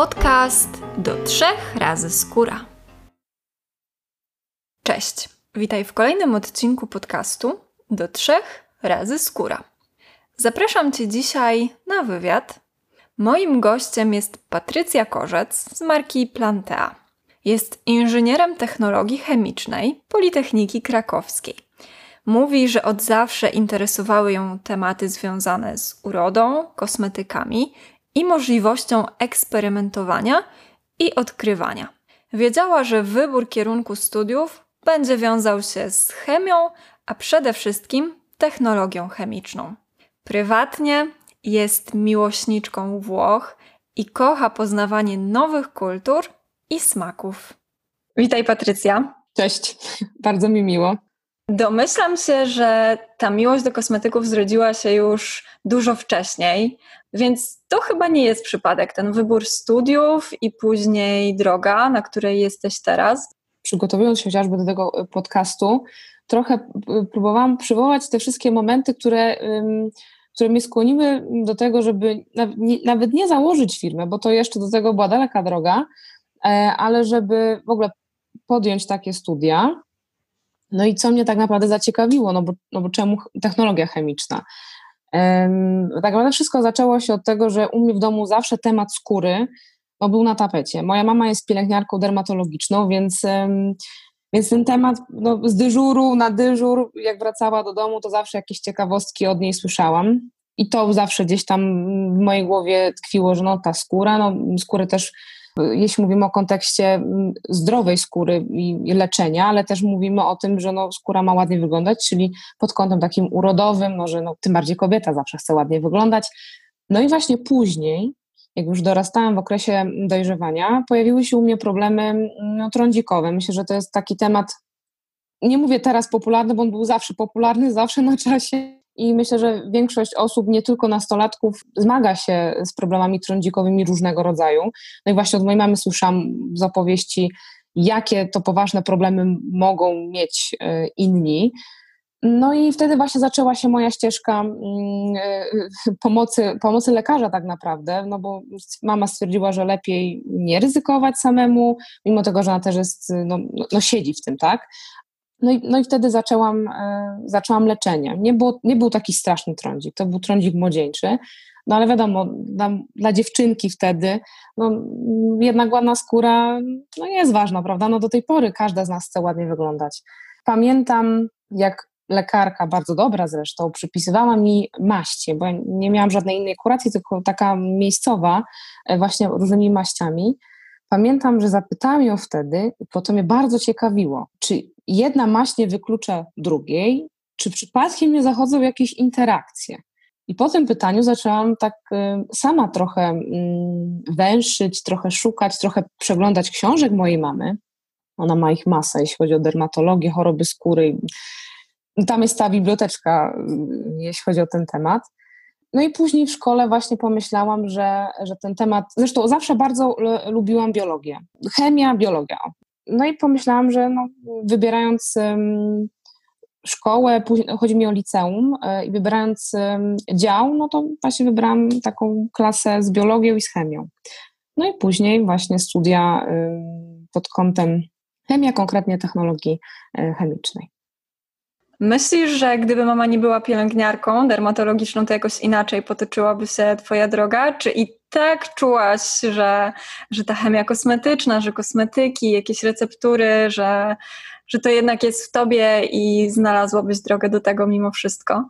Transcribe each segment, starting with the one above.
Podcast do trzech razy skóra. Cześć, witaj w kolejnym odcinku podcastu do trzech razy skóra. Zapraszam Cię dzisiaj na wywiad. Moim gościem jest Patrycja Korzec z marki Plantea. Jest inżynierem technologii chemicznej Politechniki Krakowskiej. Mówi, że od zawsze interesowały ją tematy związane z urodą, kosmetykami i możliwością eksperymentowania i odkrywania. Wiedziała, że wybór kierunku studiów będzie wiązał się z chemią, a przede wszystkim technologią chemiczną. Prywatnie jest miłośniczką Włoch i kocha poznawanie nowych kultur i smaków. Witaj, Patrycja. Cześć, bardzo mi miło. Domyślam się, że ta miłość do kosmetyków zrodziła się już dużo wcześniej, więc to chyba nie jest przypadek. Ten wybór studiów i później droga, na której jesteś teraz. Przygotowując się chociażby do tego y, podcastu, trochę y, próbowałam przywołać te wszystkie momenty, które, które mnie skłoniły do tego, żeby nawet nie założyć firmy, bo to jeszcze do tego była daleka droga, e, ale żeby w ogóle podjąć takie studia. No i co mnie tak naprawdę zaciekawiło, no bo, no bo czemu technologia chemiczna? Tak naprawdę wszystko zaczęło się od tego, że u mnie w domu zawsze temat skóry no, był na tapecie. Moja mama jest pielęgniarką dermatologiczną, więc, więc ten temat no, z dyżuru na dyżur, jak wracała do domu, to zawsze jakieś ciekawostki od niej słyszałam. I to zawsze gdzieś tam w mojej głowie tkwiło, że no ta skóra, no skóry też jeśli mówimy o kontekście mm, zdrowej skóry i leczenia, ale też mówimy o tym, że no, skóra ma ładnie wyglądać, czyli pod kątem takim urodowym, może no, tym bardziej kobieta zawsze chce ładnie wyglądać. No i właśnie później, jak już dorastałam w okresie dojrzewania, pojawiły się u mnie problemy no, trądzikowe. Myślę, że to jest taki temat, nie mówię teraz popularny, bo on był zawsze popularny, zawsze na czasie, i myślę, że większość osób, nie tylko nastolatków, zmaga się z problemami trądzikowymi różnego rodzaju. No i właśnie od mojej mamy słyszałam z opowieści, jakie to poważne problemy mogą mieć e, inni. No i wtedy właśnie zaczęła się moja ścieżka mm, e, pomocy, pomocy lekarza tak naprawdę, no bo mama stwierdziła, że lepiej nie ryzykować samemu, mimo tego, że ona też jest, no, no siedzi w tym, tak? No i, no i wtedy zaczęłam, e, zaczęłam leczenie. Nie, było, nie był taki straszny trądzik, to był trądzik młodzieńczy, no ale wiadomo, dla, dla dziewczynki wtedy, no jednak ładna skóra no jest ważna, prawda? No do tej pory każda z nas chce ładnie wyglądać. Pamiętam, jak lekarka, bardzo dobra zresztą, przypisywała mi maści, bo ja nie miałam żadnej innej kuracji, tylko taka miejscowa, e, właśnie różnymi maściami. Pamiętam, że zapytałam ją wtedy, bo to mnie bardzo ciekawiło, czy jedna maść nie wyklucza drugiej, czy przypadkiem nie zachodzą jakieś interakcje. I po tym pytaniu zaczęłam tak y, sama trochę mm, węszyć, trochę szukać, trochę przeglądać książek mojej mamy. Ona ma ich masę, jeśli chodzi o dermatologię, choroby skóry. Tam jest ta biblioteczka, y, jeśli chodzi o ten temat. No i później w szkole właśnie pomyślałam, że, że ten temat, zresztą zawsze bardzo lubiłam biologię. Chemia, biologia. No i pomyślałam, że no, wybierając um, szkołę, chodzi mi o liceum e, i wybierając dział, no to właśnie wybrałam taką klasę z biologią i z chemią. No i później właśnie studia pod kątem chemia, konkretnie technologii e, chemicznej. Myślisz, że gdyby mama nie była pielęgniarką dermatologiczną, to jakoś inaczej potoczyłaby się Twoja droga? Czy i tak czułaś, że, że ta chemia kosmetyczna, że kosmetyki, jakieś receptury, że, że to jednak jest w Tobie i znalazłabyś drogę do tego mimo wszystko?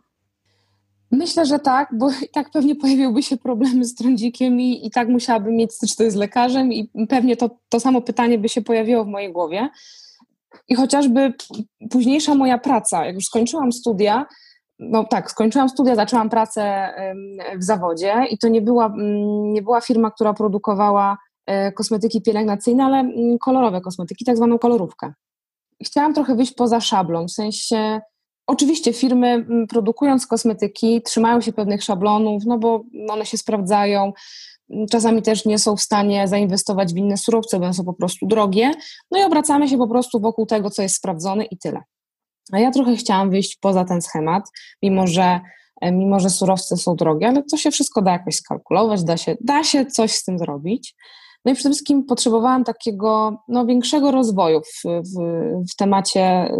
Myślę, że tak, bo i tak pewnie pojawiłyby się problemy z trądzikiem i, i tak musiałabym mieć styczność z lekarzem i pewnie to, to samo pytanie by się pojawiło w mojej głowie. I chociażby późniejsza moja praca, jak już skończyłam studia, no tak, skończyłam studia, zaczęłam pracę w zawodzie i to nie była, mm, nie była firma, która produkowała e, kosmetyki pielęgnacyjne, ale mm, kolorowe kosmetyki, tak zwaną kolorówkę. Chciałam trochę wyjść poza szablon, w sensie Oczywiście firmy mm, produkując kosmetyki trzymają się pewnych szablonów, no bo one się sprawdzają, czasami też nie są w stanie zainwestować w inne surowce, bo są po prostu drogie, no i obracamy się po prostu wokół tego, co jest sprawdzone i tyle. A ja trochę chciałam wyjść poza ten schemat, mimo że, e, mimo że surowce są drogie, ale to się wszystko da jakoś skalkulować, da się, da się coś z tym zrobić. No i przede wszystkim potrzebowałam takiego no, większego rozwoju w, w, w temacie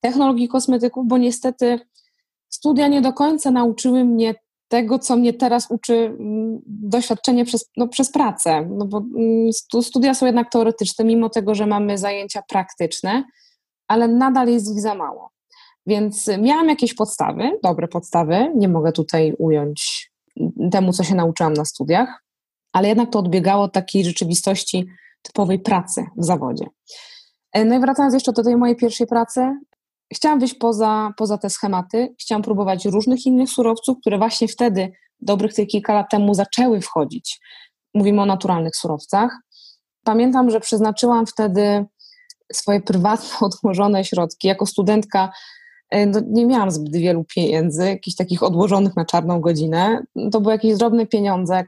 technologii kosmetyków, bo niestety studia nie do końca nauczyły mnie tego, co mnie teraz uczy mm, doświadczenie przez, no, przez pracę. No bo mm, studia są jednak teoretyczne, mimo tego, że mamy zajęcia praktyczne, ale nadal jest ich za mało. Więc miałam jakieś podstawy, dobre podstawy, nie mogę tutaj ująć temu, co się nauczyłam na studiach, ale jednak to odbiegało od takiej rzeczywistości typowej pracy w zawodzie. E, no i wracając jeszcze do tej mojej pierwszej pracy, chciałam wyjść poza, poza te schematy, chciałam próbować różnych innych surowców, które właśnie wtedy, dobrych tych kilka lat temu, zaczęły wchodzić. Mówimy o naturalnych surowcach. Pamiętam, że przeznaczyłam wtedy swoje prywatne, odłożone środki. Jako studentka e, no, nie miałam zbyt wielu pieniędzy, jakichś takich odłożonych na czarną godzinę. To były jakieś drobne pieniądze,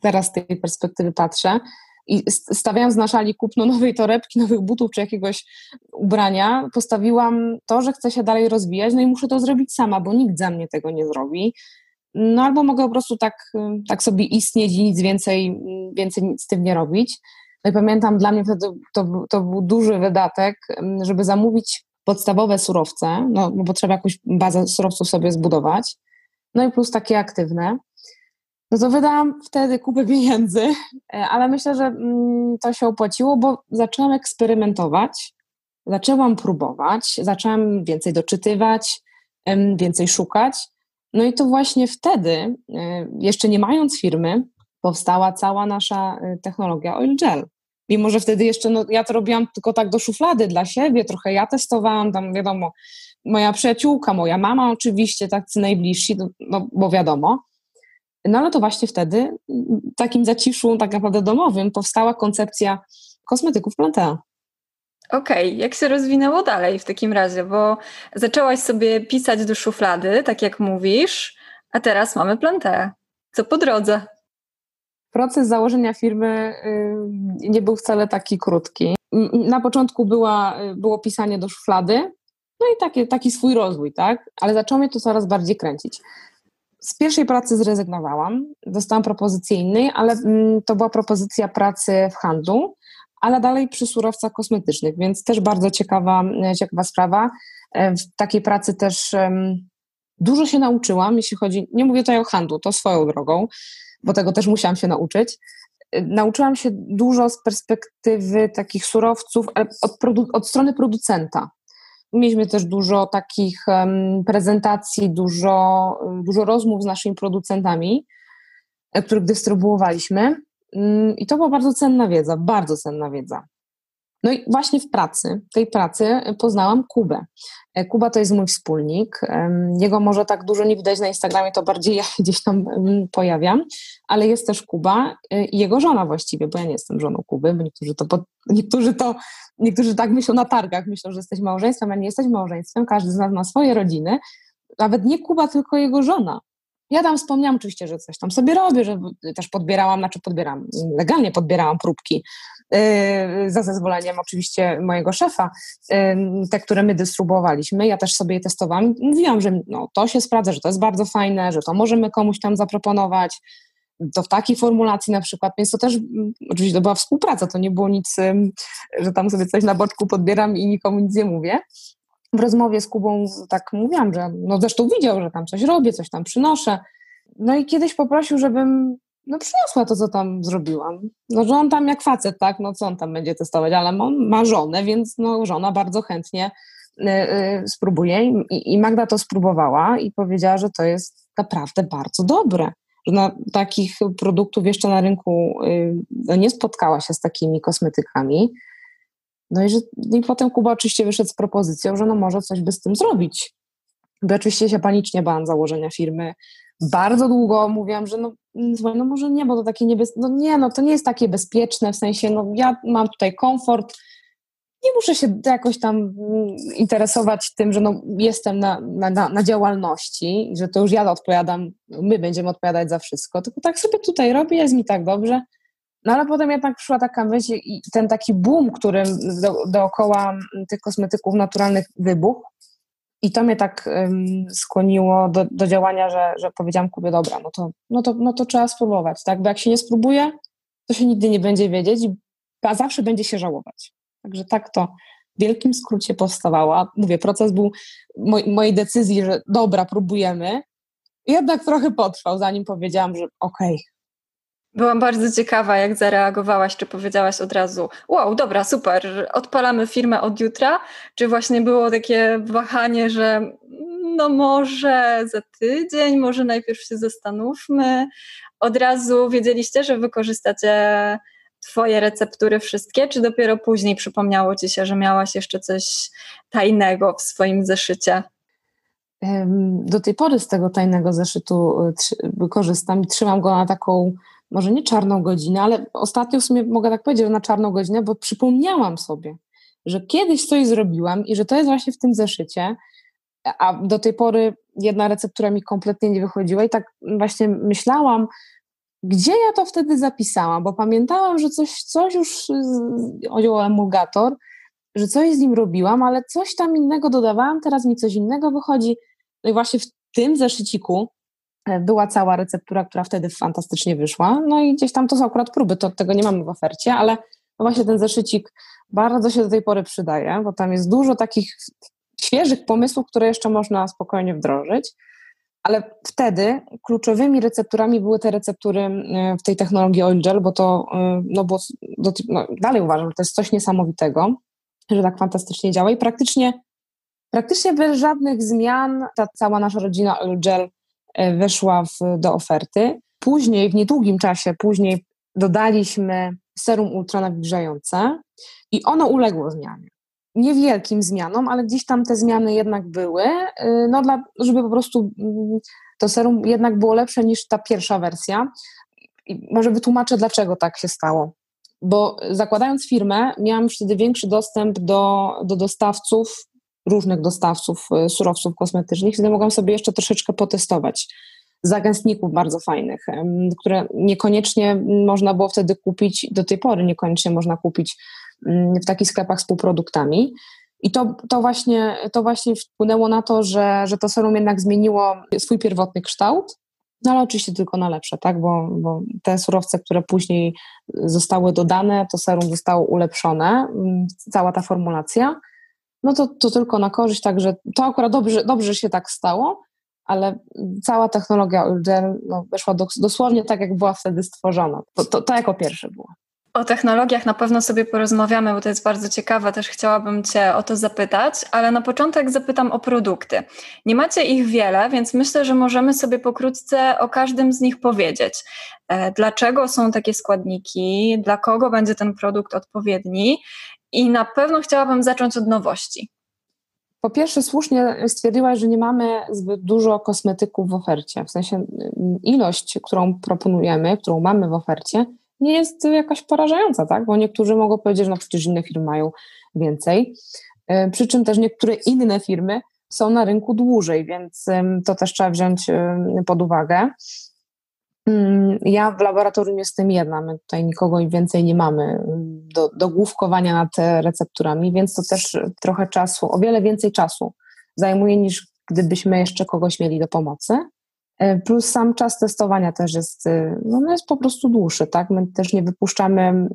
teraz z tej perspektywy patrzę i stawiając na szali kupno nowej torebki, nowych butów czy jakiegoś ubrania, postawiłam to, że chcę się dalej rozwijać, no i muszę to zrobić sama, bo nikt za mnie tego nie zrobi. No albo mogę po prostu tak, tak sobie istnieć i nic więcej, więcej nic z tym nie robić. No i pamiętam, dla mnie wtedy to, to był duży wydatek, żeby zamówić podstawowe surowce, no bo trzeba jakąś bazę surowców sobie zbudować, no i plus takie aktywne no to wydałam wtedy kupę pieniędzy, e, ale myślę, że mm, to się opłaciło, bo zaczęłam eksperymentować, zaczęłam próbować, zaczęłam więcej doczytywać, więcej szukać. No i to właśnie wtedy, e, jeszcze nie mając firmy, powstała cała nasza e, technologia Oil Gel. Mimo, że wtedy jeszcze, no, ja to robiłam tylko tak do szuflady dla siebie, trochę ja testowałam, tam wiadomo, moja przyjaciółka, moja mama oczywiście, tacy najbliżsi, no, no bo wiadomo, no ale to właśnie wtedy, w takim zaciszu tak naprawdę domowym, powstała koncepcja kosmetyków Plantea. Okej, okay. jak się rozwinęło dalej w takim razie? Bo zaczęłaś sobie pisać do szuflady, tak jak mówisz, a teraz mamy Plantea. Co po drodze? Proces założenia firmy y, nie był wcale taki krótki. Na początku była, y, było pisanie do szuflady, no i taki, taki swój rozwój, tak? Ale zaczęło mnie to coraz bardziej kręcić. Z pierwszej pracy zrezygnowałam, dostałam propozycję innej, ale mm, to była propozycja pracy w handlu, ale dalej przy surowcach kosmetycznych, więc też bardzo ciekawa, e, ciekawa sprawa. E, w takiej pracy też dużo się nauczyłam, jeśli chodzi, nie mówię tutaj o handlu, to swoją drogą, bo tego też musiałam się nauczyć. E, nauczyłam się dużo z perspektywy takich surowców, od, od strony producenta. Mieliśmy też dużo takich prezentacji, dużo, dużo rozmów z naszymi producentami, e, których dystrybuowaliśmy. Mm, I to była bardzo cenna wiedza, bardzo cenna wiedza. No i właśnie w pracy, tej pracy poznałam Kubę. E, Kuba to jest mój wspólnik. Jego może tak dużo nie widać na Instagramie, to bardziej ja gdzieś tam pojawiam, ale jest też Kuba e, i jego żona właściwie, bo ja nie jestem żoną Kuby, bo niektórzy to, niektórzy to niektórzy tak myślą na targach, myślą, że jesteś małżeństwem, a nie jesteś małżeństwem, każdy z nas ma swoje rodziny. Nawet nie Kuba, tylko jego żona. Ja tam wspomniałam oczywiście, że coś tam sobie robię, że też podbierałam, znaczy podbieram, legalnie podbierałam próbki yy, za zezwoleniem oczywiście mojego szefa, yy, te, które my dystrybuowaliśmy. Ja też sobie je testowałam. Mówiłam, że no, to się sprawdza, że to jest bardzo fajne, że to możemy komuś tam zaproponować, to w takiej formulacji na przykład, więc to też oczywiście to była współpraca, to nie było nic, że tam sobie coś na boczku podbieram i nikomu nic nie mówię. W rozmowie z Kubą tak mówiłam, że no zresztą widział, że tam coś robię, coś tam przynoszę. No i kiedyś poprosił, żebym no przyniosła to, co tam zrobiłam. No, że on tam jak facet, tak, no co on tam będzie testować, ale on ma żonę, więc no żona bardzo chętnie y, y, spróbuje I, i Magda to spróbowała i powiedziała, że to jest naprawdę bardzo dobre że na takich produktów jeszcze na rynku y, no nie spotkała się z takimi kosmetykami. No i, że, no i potem Kuba oczywiście wyszedł z propozycją, że no może coś by z tym zrobić. Bo oczywiście się panicznie bałam założenia firmy. Bardzo długo mówiłam, że no, no może nie, bo to takie niebez... No nie, no to nie jest takie bezpieczne, w sensie no ja mam tutaj komfort, nie muszę się jakoś tam mm, interesować tym, że no jestem na, na, na działalności, że to już ja odpowiadam, my będziemy odpowiadać za wszystko, tylko tak sobie tutaj robię, jest mi tak dobrze. No ale potem jednak przyszła taka myśl i ten taki boom, który do, dookoła tych kosmetyków naturalnych wybuchł i to mnie tak um, skłoniło do, do działania, że, że powiedziałam Kubie, dobra, no to, no, to, no to trzeba spróbować, tak, bo jak się nie spróbuje, to się nigdy nie będzie wiedzieć, a zawsze będzie się żałować. Także tak to w wielkim skrócie powstawała. Mówię, proces był moj, mojej decyzji, że dobra, próbujemy. Jednak trochę potrwał, zanim powiedziałam, że okej, okay, Byłam bardzo ciekawa, jak zareagowałaś, czy powiedziałaś od razu, wow, dobra, super, odpalamy firmę od jutra, czy właśnie było takie wahanie, że no może za tydzień, może najpierw się zastanówmy. Od razu wiedzieliście, że wykorzystacie Twoje receptury wszystkie, czy dopiero później przypomniało Ci się, że miałaś jeszcze coś tajnego w swoim zeszycie? Do tej pory z tego tajnego zeszytu y, korzystam i trzymam go na taką może nie czarną godzinę, ale ostatnio w sumie mogę tak powiedzieć, że na czarną godzinę, bo przypomniałam sobie, że kiedyś coś zrobiłam i że to jest właśnie w tym zeszycie, a do tej pory jedna receptura mi kompletnie nie wychodziła i tak właśnie myślałam, gdzie ja to wtedy zapisałam, bo pamiętałam, że coś, coś już chodziło o emulgator, że coś z nim robiłam, ale coś tam innego dodawałam, teraz mi coś innego wychodzi. No i właśnie w tym zeszyciku była cała receptura, która wtedy fantastycznie wyszła. No i gdzieś tam to są akurat próby, to tego nie mamy w ofercie, ale no właśnie ten zeszycik bardzo się do tej pory przydaje, bo tam jest dużo takich świeżych pomysłów, które jeszcze można spokojnie wdrożyć. Ale wtedy kluczowymi recepturami były te receptury e, w tej technologii Oil Gel, bo to, e, no bo no dalej uważam, że to jest coś niesamowitego, że tak fantastycznie działa i praktycznie, praktycznie bez żadnych zmian ta cała nasza rodzina Oil Gel E, weszła w, do oferty. Później, w niedługim czasie, później dodaliśmy serum ultranawilżające i ono uległo zmianie. Niewielkim zmianom, ale gdzieś tam te zmiany jednak były, e, no dla, żeby po prostu mm, to serum jednak było lepsze niż ta pierwsza wersja. I może wytłumaczę, dlaczego tak się stało. Bo zakładając firmę, miałam wtedy większy dostęp do, do dostawców różnych dostawców e, surowców kosmetycznych, wtedy mogłam sobie jeszcze troszeczkę potestować zagęstników bardzo fajnych, które niekoniecznie można było wtedy kupić, do tej pory niekoniecznie można kupić mm, w takich sklepach z półproduktami. I to, to, właśnie, to właśnie wpłynęło na to, że, że to serum jednak zmieniło swój pierwotny kształt, no ale oczywiście tylko na lepsze, tak? Bo, bo te surowce, które później zostały dodane, to serum zostało ulepszone, mm, cała ta formulacja no to, to tylko na korzyść, także to akurat dobrze, dobrze się tak stało, ale cała technologia Urgel no, weszła do, dosłownie tak, jak była wtedy stworzona. To, to, to jako pierwsze było. O technologiach na pewno sobie porozmawiamy, bo to jest bardzo ciekawe, też chciałabym Cię o to zapytać, ale na początek zapytam o produkty. Nie macie ich wiele, więc myślę, że możemy sobie pokrótce o każdym z nich powiedzieć. E, dlaczego są takie składniki, dla kogo będzie ten produkt odpowiedni i na pewno chciałabym zacząć od nowości. Po pierwsze, słusznie stwierdziłaś, że nie mamy zbyt dużo kosmetyków w ofercie. W sensie mm, ilość, którą proponujemy, którą mamy w ofercie, nie jest jakaś porażająca, tak? Bo niektórzy mogą powiedzieć, że no przecież inne firmy mają więcej. E, przy czym też niektóre inne firmy są na rynku dłużej, więc to też trzeba wziąć pod uwagę. Mm, ja w laboratorium jestem jedna, my tutaj nikogo więcej nie mamy mm, do, do główkowania nad recepturami, więc to też trochę czasu, o wiele więcej czasu zajmuje niż gdybyśmy jeszcze kogoś mieli do pomocy. E, plus sam czas testowania też jest, y, no, no jest po prostu dłuższy, tak? My też nie wypuszczamy mm,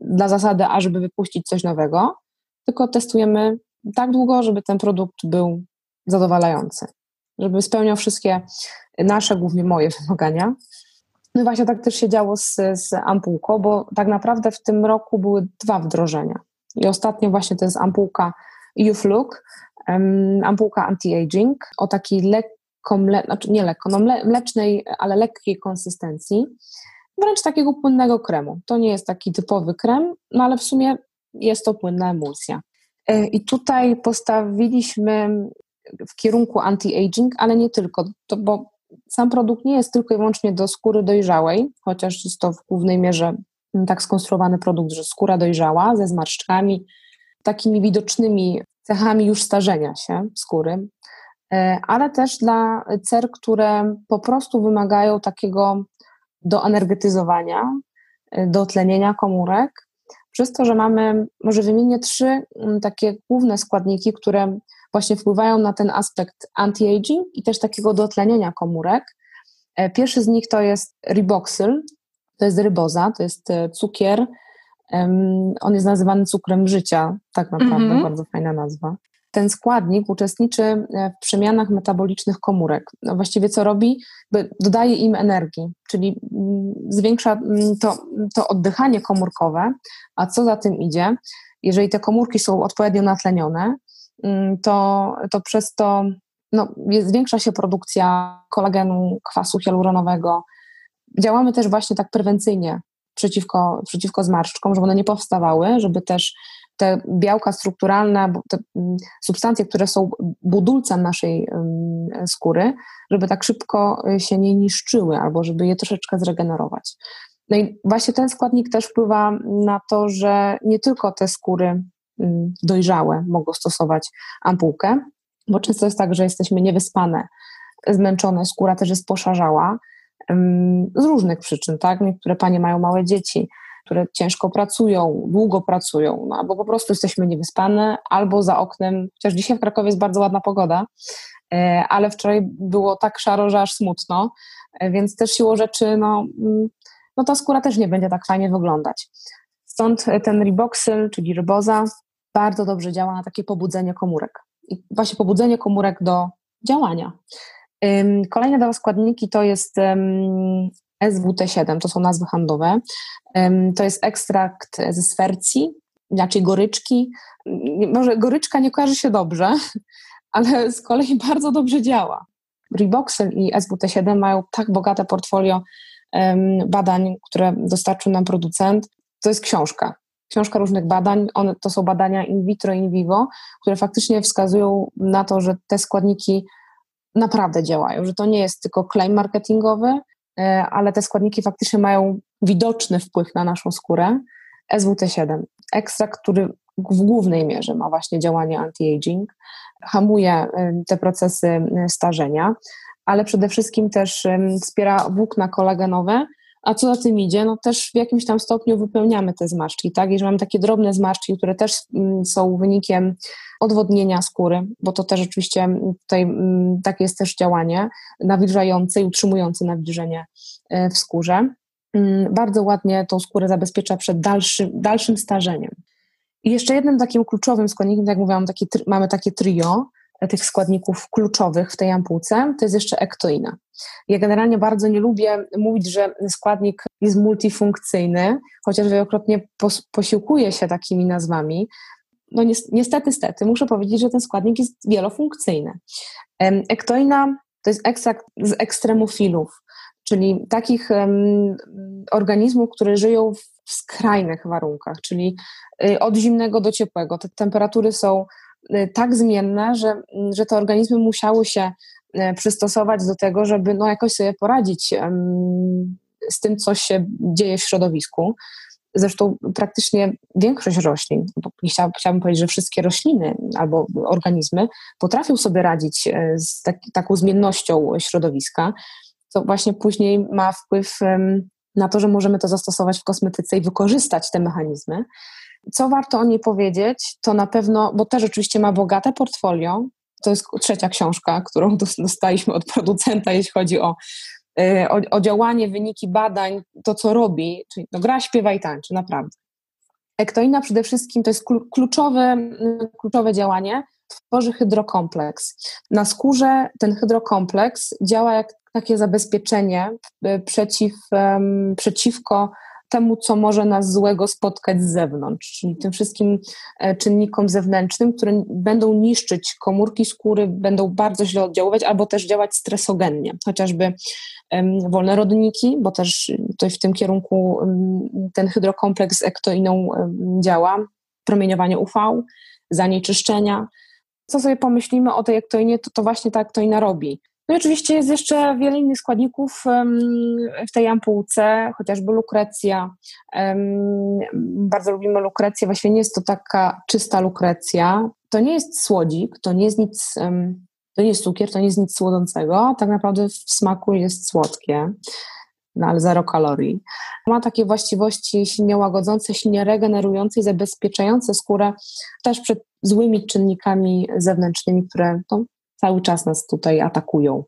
dla zasady, ażeby wypuścić coś nowego, tylko testujemy tak długo, żeby ten produkt był zadowalający, żeby spełniał wszystkie nasze, głównie moje wymagania. No właśnie tak też się działo z, z ampułką, bo tak naprawdę w tym roku były dwa wdrożenia. I ostatnio właśnie to jest ampułka Youth Look, um, ampułka anti-aging o takiej lekko, mle, znaczy nie lekko, no mle, mlecznej, ale lekkiej konsystencji, wręcz takiego płynnego kremu. To nie jest taki typowy krem, no ale w sumie jest to płynna emulsja. E, I tutaj postawiliśmy w kierunku anti-aging, ale nie tylko, to, bo sam produkt nie jest tylko i wyłącznie do skóry dojrzałej, chociaż jest to w głównej mierze tak skonstruowany produkt, że skóra dojrzała ze zmarszczkami, takimi widocznymi cechami już starzenia się skóry, e, ale też dla cer, które po prostu wymagają takiego doenergetyzowania, e, dotlenienia komórek, przez to, że mamy, może wymienię trzy takie główne składniki, które właśnie wpływają na ten aspekt anti-aging i też takiego dotlenienia komórek. E, pierwszy z nich to jest riboxyl. to jest ryboza, to jest e, cukier. On jest nazywany cukrem życia, tak naprawdę, mm -hmm. bardzo fajna nazwa. Ten składnik uczestniczy e, w przemianach metabolicznych komórek. No właściwie co robi? Dodaje im energii, czyli mm, zwiększa mm, to, to oddychanie komórkowe, a co za tym idzie, jeżeli te komórki są odpowiednio natlenione, to, to przez to no, zwiększa się produkcja kolagenu, kwasu hialuronowego. Działamy też właśnie tak prewencyjnie przeciwko, przeciwko zmarszczkom, żeby one nie powstawały, żeby też te białka strukturalne, te mm, substancje, które są budulcem naszej skóry, żeby tak szybko y, się nie niszczyły albo żeby je troszeczkę zregenerować. No i właśnie ten składnik też wpływa na to, że nie tylko te skóry dojrzałe mogą stosować ampułkę, bo często jest tak, że jesteśmy niewyspane, zmęczone, skóra też jest poszarzała z różnych przyczyn, tak? Niektóre panie mają małe dzieci, które ciężko pracują, długo pracują, no, albo po prostu jesteśmy niewyspane, albo za oknem, chociaż dzisiaj w Krakowie jest bardzo ładna pogoda, e, ale wczoraj było tak szaro, że aż smutno, e, więc też siłą rzeczy, no, mm, no ta skóra też nie będzie tak fajnie wyglądać. Stąd ten riboxyl, czyli ryboza, bardzo dobrze działa na takie pobudzenie komórek. I właśnie pobudzenie komórek do działania. Kolejne dwa składniki to jest SWT7, to są nazwy handlowe. To jest ekstrakt ze sfercji, inaczej goryczki. Może goryczka nie kojarzy się dobrze, ale z kolei bardzo dobrze działa. Riboxyl i SWT7 mają tak bogate portfolio badań, które dostarczył nam producent. To jest książka. Książka różnych badań. One, to są badania in vitro, in vivo, które faktycznie wskazują na to, że te składniki naprawdę działają, że to nie jest tylko claim marketingowy, e, ale te składniki faktycznie mają widoczny wpływ na naszą skórę. SWT7, ekstrakt, który w głównej mierze ma właśnie działanie anti-aging, hamuje e, te procesy e, starzenia, ale przede wszystkim też wspiera włókna kolagenowe, a co za tym idzie, no też w jakimś tam stopniu wypełniamy te zmarszczki, tak? Jeżeli mamy takie drobne zmarszczki, które też mm, są wynikiem odwodnienia skóry, bo to też oczywiście tutaj mm, takie jest też działanie nawilżające i utrzymujące nawilżenie e, w skórze. Mm, bardzo ładnie tą skórę zabezpiecza przed dalszym, dalszym starzeniem. I jeszcze jednym takim kluczowym składnikiem, tak jak mówiłam, taki, mamy takie trio, tych składników kluczowych w tej ampułce, to jest jeszcze ektoina. Ja generalnie bardzo nie lubię mówić, że składnik jest multifunkcyjny, chociaż wielokrotnie pos posiłkuję się takimi nazwami. No niestety, niestety, muszę powiedzieć, że ten składnik jest wielofunkcyjny. Ektoina to jest ekstrakt z ekstremofilów, czyli takich um, organizmów, które żyją w skrajnych warunkach, czyli y, od zimnego do ciepłego. Te temperatury są tak zmienne, że, że te organizmy musiały się y, przystosować do tego, żeby no, jakoś sobie poradzić z tym, co się dzieje w środowisku. Zresztą praktycznie większość roślin, chciałabym, powiedzieć, że wszystkie rośliny albo organizmy potrafią sobie radzić y, z tak, taką zmiennością środowiska, co właśnie później ma wpływ na to, że możemy to zastosować w kosmetyce i wykorzystać te mechanizmy. Co warto o niej powiedzieć, to na pewno, bo też oczywiście ma bogate portfolio. To jest trzecia książka, którą dostaliśmy od producenta, jeśli chodzi o, y, o, o działanie, wyniki badań, to co robi, czyli no, gra, śpiewa i tańczy, naprawdę. Ektoina przede wszystkim to jest kluczowe, kluczowe działanie, tworzy hydrokompleks. Na skórze ten hydrokompleks działa jak takie zabezpieczenie y, przeciw, przeciwko temu, co może nas złego spotkać z zewnątrz, czyli tym wszystkim e, czynnikom zewnętrznym, które będą niszczyć komórki skóry, będą bardzo źle oddziaływać albo też działać stresogennie, chociażby wolne rodniki, bo też tutaj w tym kierunku ten hydrokompleks z ektoiną działa, promieniowanie UV, zanieczyszczenia. Co sobie pomyślimy o tej ektoinie, to, to właśnie ta ektoina robi. No i oczywiście jest jeszcze wiele innych składników w tej ampułce, chociażby lukrecja. Bardzo lubimy lukrecję, właściwie nie jest to taka czysta lukrecja. To nie jest słodzik, to nie jest nic, to nie jest cukier, to nie jest nic słodzącego. Tak naprawdę w smaku jest słodkie, no ale zero kalorii. Ma takie właściwości silnie łagodzące, silnie regenerujące i zabezpieczające skórę też przed złymi czynnikami zewnętrznymi, które no, cały czas nas tutaj atakują.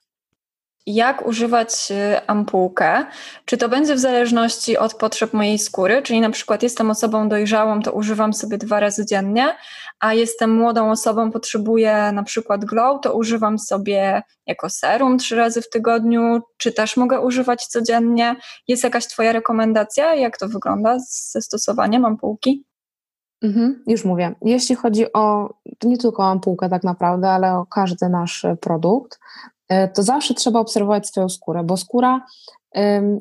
jak używać y, ampułkę. Czy to będzie w zależności od potrzeb mojej skóry, czyli na przykład jestem osobą dojrzałą, to używam sobie dwa razy dziennie, a jestem młodą osobą, potrzebuję na przykład glow, to używam sobie jako serum trzy razy w tygodniu, czy też mogę używać codziennie. Jest jakaś Twoja rekomendacja? Jak to wygląda ze stosowaniem ampułki? Mhm, już mówię. Jeśli chodzi o, nie tylko o ampułkę tak naprawdę, ale o każdy nasz produkt, E, to zawsze trzeba obserwować swoją skórę, bo skóra,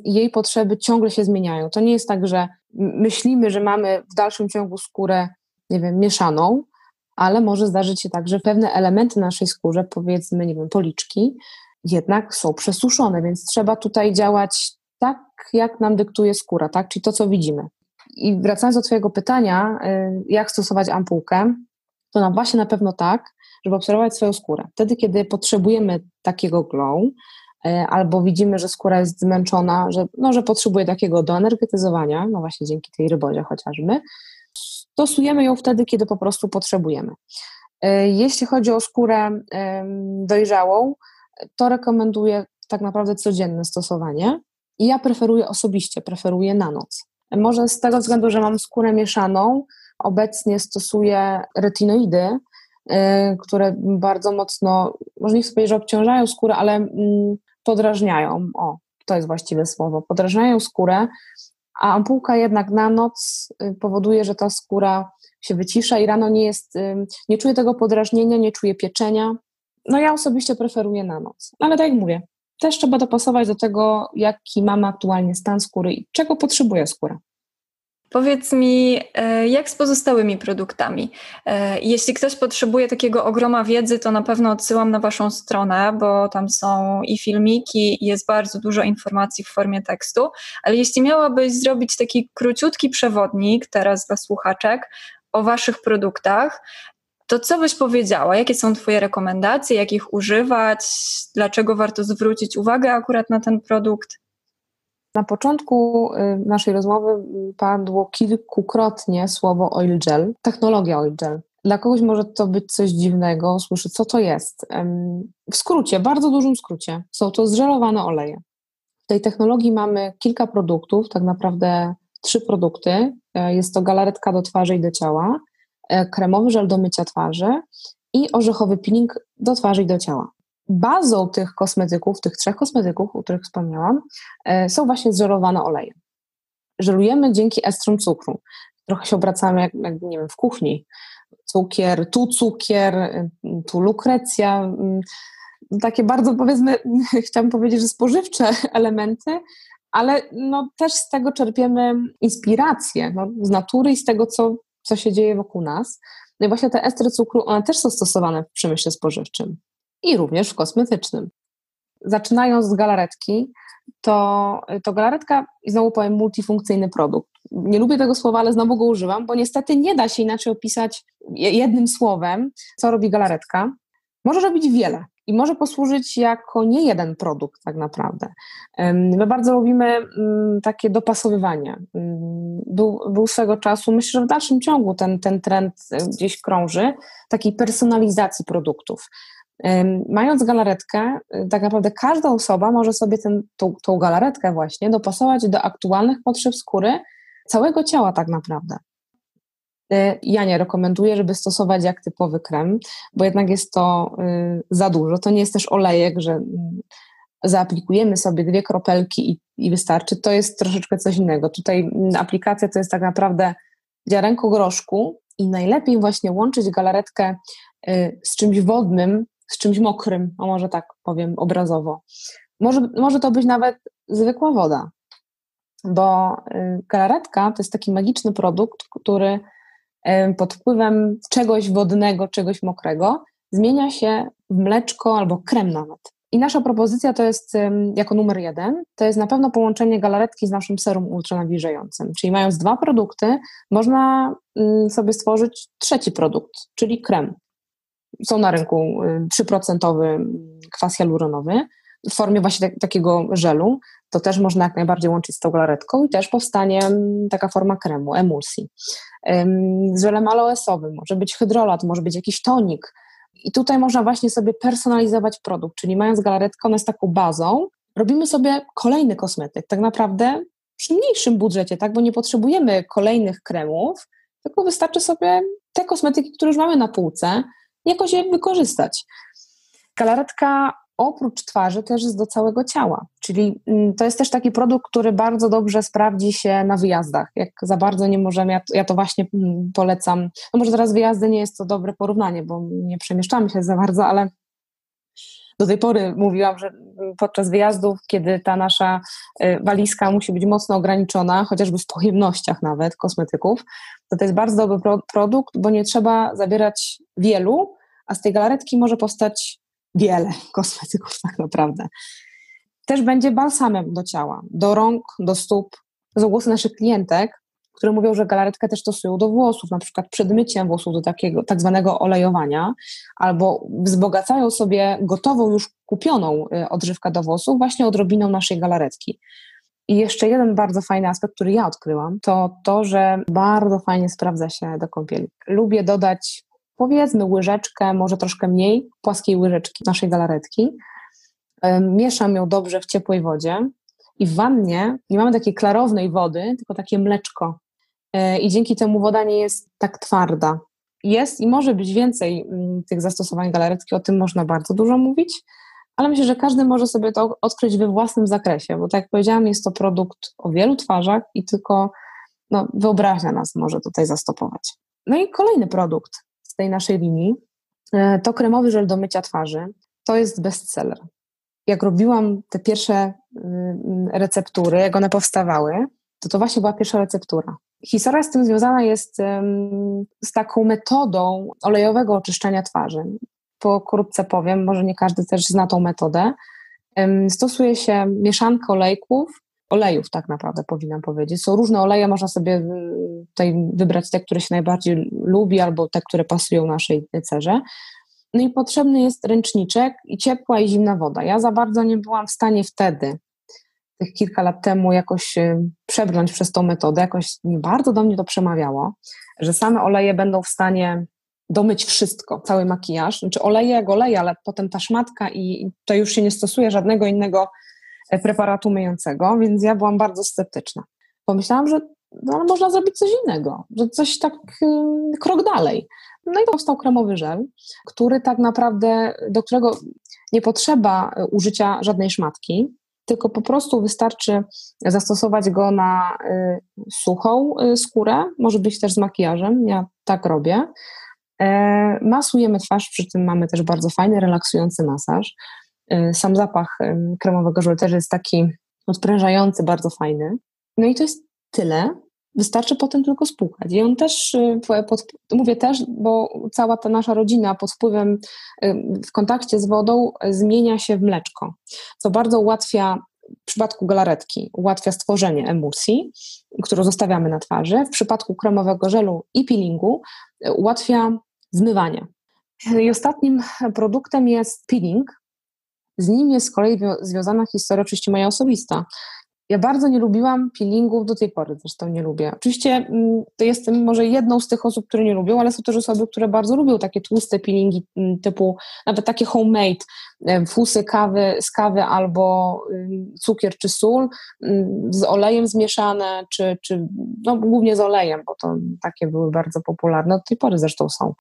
jej potrzeby ciągle się zmieniają. To nie jest tak, że myślimy, że mamy w dalszym ciągu skórę, nie wiem, mieszaną, ale może zdarzyć się tak, że pewne elementy naszej skórze, powiedzmy, nie wiem, policzki, jednak są przesuszone, więc trzeba tutaj działać tak, jak nam dyktuje skóra, tak? Czyli to, co widzimy. I wracając do Twojego pytania, y, jak stosować ampułkę, to na właśnie na pewno tak, żeby obserwować swoją skórę. Wtedy, kiedy potrzebujemy takiego glow, e, albo widzimy, że skóra jest zmęczona, że, no, że potrzebuje takiego doenergetyzowania, no właśnie dzięki tej rybodzie chociażby, stosujemy ją wtedy, kiedy po prostu potrzebujemy. E, jeśli chodzi o skórę dojrzałą, to rekomenduję tak naprawdę codzienne stosowanie i ja preferuję osobiście, preferuję na noc. Może z tego względu, że mam skórę mieszaną, obecnie stosuję retinoidy, Y, które bardzo mocno, może nie chcę powiedzieć, że obciążają skórę, ale mm, podrażniają. O, to jest właściwe słowo. Podrażniają skórę, a ampułka jednak na noc y, powoduje, że ta skóra się wycisza i rano nie jest, y, nie czuję tego podrażnienia, nie czuję pieczenia. No ja osobiście preferuję na noc. Ale tak jak mówię, też trzeba dopasować do tego, jaki mamy aktualnie stan skóry i czego potrzebuje skóra. Powiedz mi, e, jak z pozostałymi produktami? E, jeśli ktoś potrzebuje takiego ogroma wiedzy, to na pewno odsyłam na Waszą stronę, bo tam są i filmiki, i jest bardzo dużo informacji w formie tekstu. Ale jeśli miałabyś zrobić taki króciutki przewodnik teraz dla słuchaczek o Waszych produktach, to co byś powiedziała? Jakie są Twoje rekomendacje? Jak ich używać? Dlaczego warto zwrócić uwagę akurat na ten produkt? Na początku y, naszej rozmowy padło kilkukrotnie słowo oil gel, technologia oil gel. Dla kogoś może to być coś dziwnego, słyszy, co to jest. W skrócie, bardzo dużym skrócie, są to zżelowane oleje. W tej technologii mamy kilka produktów, tak naprawdę trzy produkty. E, jest to galaretka do twarzy i do ciała, kremowy żel do mycia twarzy i orzechowy peeling do twarzy i do ciała bazą tych kosmetyków, tych trzech kosmetyków, o których wspomniałam, e, są właśnie zżerowane oleje. Żelujemy dzięki estrom cukru. Trochę się obracamy jak, jak nie wiem, w kuchni. Cukier, tu cukier, y, tu lukrecja. Mm, takie bardzo powiedzmy, chciałam powiedzieć, że spożywcze elementy, ale no, też z tego czerpiemy inspirację no, z natury i z tego, co, co się dzieje wokół nas. No i właśnie te estry cukru, one też są stosowane w przemyśle spożywczym i również w kosmetycznym. Zaczynając z galaretki, to, to galaretka, i znowu powiem, multifunkcyjny produkt. Nie lubię tego słowa, ale znowu go używam, bo niestety nie da się inaczej opisać jednym słowem, co robi galaretka. Może robić wiele i może posłużyć jako nie jeden produkt tak naprawdę. My bardzo lubimy mm, takie dopasowywanie. Był, był swego czasu, myślę, że w dalszym ciągu ten, ten trend e, gdzieś krąży, takiej personalizacji produktów. Mając galaretkę, y, tak naprawdę każda osoba może sobie ten, tą, tą galaretkę właśnie dopasować do aktualnych potrzeb skóry całego ciała tak naprawdę. Y, ja nie rekomenduję, żeby stosować jak typowy krem, bo jednak jest to y, za dużo. To nie jest też olejek, że mm, zaaplikujemy sobie dwie kropelki i, i wystarczy. To jest troszeczkę coś innego. Tutaj mm, aplikacja to jest tak naprawdę ziarenko groszku i najlepiej właśnie łączyć galaretkę z czymś wodnym, z czymś mokrym, a może tak powiem obrazowo. Może, może to być nawet zwykła woda, bo y, galaretka to jest taki magiczny produkt, który y, pod wpływem czegoś wodnego, czegoś mokrego zmienia się w mleczko albo krem nawet. I nasza propozycja to jest jako numer jeden, to jest na pewno połączenie galaretki z naszym serum ultranawilżającym. Czyli mając dwa produkty, można sobie stworzyć trzeci produkt, czyli krem są na rynku 3% y, kwas hialuronowy w formie właśnie tak, takiego żelu. To też można jak najbardziej łączyć z tą galaretką i też powstanie taka forma kremu, emulsji. Z żelem aloesowym może być hydrolat, może być jakiś tonik, I tutaj można właśnie sobie personalizować produkt, czyli mając galaretkę, ona jest taką bazą, robimy sobie kolejny kosmetyk, tak naprawdę przy mniejszym budżecie, tak, bo nie potrzebujemy kolejnych kremów, tylko wystarczy sobie te kosmetyki, które już mamy na półce, jakoś je wykorzystać. Galaretka oprócz twarzy też jest do całego ciała, czyli mm, to jest też taki produkt, który bardzo dobrze sprawdzi się na wyjazdach. Jak za bardzo nie możemy, ja, to właśnie mm, polecam. No może teraz wyjazdy nie jest to dobre porównanie, bo nie przemieszczamy się za bardzo, ale do tej pory mówiłam, że podczas wyjazdów, kiedy ta nasza y, walizka musi być mocno ograniczona, chociażby w pojemnościach nawet kosmetyków, to to jest bardzo dobry pro produkt, bo nie trzeba zabierać wielu, a z tej galaretki może powstać wiele kosmetyków tak naprawdę. Też będzie balsamem do ciała, do rąk, do stóp. Są głosy naszych klientek, które mówią, że galaretkę też stosują do włosów, na przykład przed myciem włosów do takiego tak zwanego olejowania, albo wzbogacają sobie gotową, już kupioną y, odżywkę do włosów właśnie odrobiną naszej galaretki. I jeszcze jeden bardzo fajny aspekt, który ja odkryłam, to to, że bardzo fajnie sprawdza się do kąpieli. Lubię dodać powiedzmy łyżeczkę, może troszkę mniej, płaskiej łyżeczki naszej galaretki. Mieszam ją dobrze w ciepłej wodzie i w wannie nie mamy takiej klarownej wody, tylko takie mleczko. E, I dzięki temu woda nie jest tak twarda. Jest i może być więcej mm, tych zastosowań galaretki, o tym można bardzo dużo mówić, ale myślę, że każdy może sobie to odkryć we własnym zakresie, bo tak jak powiedziałam, jest to produkt o wielu twarzach i tylko no, wyobraźnia nas może tutaj zastopować. No i kolejny produkt, z tej naszej linii, e, to kremowy żel do mycia twarzy. To jest bestseller. Jak robiłam te pierwsze mm, receptury, jak one powstawały, to to właśnie była pierwsza receptura. Historia z tym związana jest z taką metodą olejowego oczyszczania twarzy. Pokrótce powiem, może nie każdy też zna tą metodę. Stosuje się mieszankę olejków olejów tak naprawdę powinnam powiedzieć. Są różne oleje, można sobie y, tutaj wybrać te, które się najbardziej lubi albo te, które pasują naszej cerze. No i potrzebny jest ręczniczek i ciepła i zimna woda. Ja za bardzo nie byłam w stanie wtedy, tych kilka lat temu, jakoś y, przebrnąć przez tą metodę. Jakoś bardzo do mnie to przemawiało, że same oleje będą w stanie domyć wszystko, cały makijaż. Znaczy oleje jak oleje, ale potem ta szmatka i to już się nie stosuje żadnego innego preparatu myjącego, więc ja byłam bardzo sceptyczna. Pomyślałam, że no, można zrobić coś innego, że coś tak y, krok dalej. No i powstał kremowy żel, który tak naprawdę, do którego nie potrzeba e, użycia żadnej szmatki, tylko po prostu wystarczy zastosować go na y, suchą y, skórę, może być też z makijażem, ja tak robię. E, masujemy twarz, przy tym mamy też bardzo fajny, relaksujący masaż. Y, sam zapach kremowego żelu też jest taki odprężający, bardzo fajny. No i to jest tyle. Wystarczy potem tylko spłukać. I on też, y, pod, mówię też, bo cała ta nasza rodzina pod wpływem, y, w kontakcie z wodą zmienia się w mleczko, co bardzo ułatwia w przypadku galaretki ułatwia stworzenie emulsji, którą zostawiamy na twarzy. W przypadku kremowego żelu i peelingu ułatwia zmywanie. I ostatnim produktem jest peeling, z nim jest z kolei związana historia oczywiście moja osobista. Ja bardzo nie lubiłam peelingów do tej pory, zresztą nie lubię. Oczywiście mm, to jestem może jedną z tych osób, które nie lubią, ale są też osoby, które bardzo lubią takie tłuste peelingi mm, typu nawet takie homemade, fusy kawy, z kawy albo cukier czy sól z olejem zmieszane, czy, czy no, głównie z olejem, bo to takie były bardzo popularne, do tej pory zresztą są.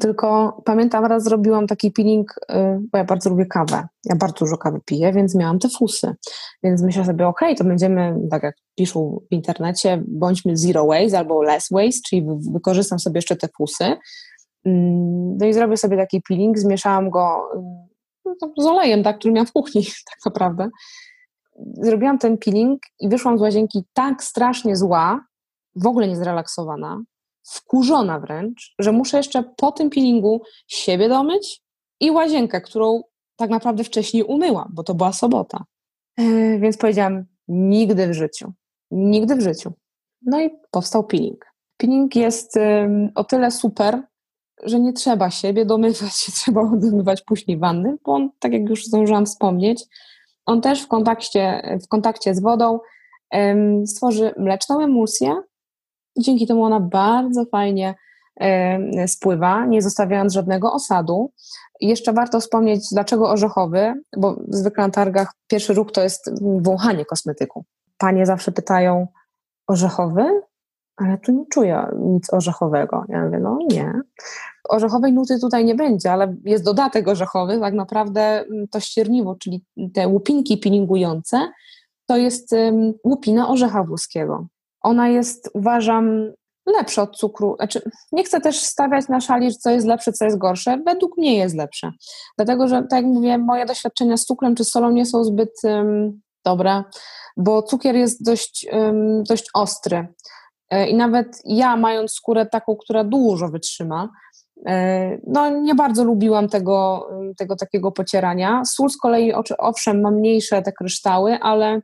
Tylko pamiętam, raz zrobiłam taki peeling, y, bo ja bardzo lubię kawę. Ja bardzo dużo kawy piję, więc miałam te fusy. Więc myślę sobie, ok, to będziemy, tak jak piszą w internecie, bądźmy zero waste albo less waste, czyli wykorzystam sobie jeszcze te fusy. Mm, no i zrobię sobie taki peeling, zmieszałam go y, no, z olejem, tak, który miałam w kuchni, tak naprawdę. Zrobiłam ten peeling i wyszłam z łazienki tak strasznie zła, w ogóle nie zrelaksowana, wkurzona wręcz, że muszę jeszcze po tym peelingu siebie domyć i łazienkę, którą tak naprawdę wcześniej umyłam, bo to była sobota. Yy, więc powiedziałam, nigdy w życiu. Nigdy w życiu. No i powstał peeling. Peeling jest o tyle super, że nie trzeba siebie domywać, nie trzeba domywać później wanny, bo on, tak jak już zdążyłam wspomnieć, on też w kontakcie, w kontakcie z wodą stworzy mleczną emulsję, i dzięki temu ona bardzo fajnie spływa, nie zostawiając żadnego osadu. Jeszcze warto wspomnieć, dlaczego orzechowy, bo zwykle na targach pierwszy ruch to jest wąchanie kosmetyku. Panie zawsze pytają, orzechowy? Ale tu nie czuję nic orzechowego. Ja mówię, no nie. Orzechowej nuty tutaj nie będzie, ale jest dodatek orzechowy, tak naprawdę to ścierniwo, czyli te łupinki peelingujące, to jest łupina orzecha włoskiego. Ona jest, uważam, lepsza od cukru. Znaczy, nie chcę też stawiać na szali, co jest lepsze, co jest gorsze. Według mnie jest lepsze. Dlatego, że tak jak mówię, moje doświadczenia z cukrem czy z solą nie są zbyt um, dobre, bo cukier jest dość, um, dość ostry. E, I nawet ja, mając skórę taką, która dużo wytrzyma, e, no nie bardzo lubiłam tego, tego takiego pocierania. Sól z kolei, owszem, ma mniejsze te kryształy, ale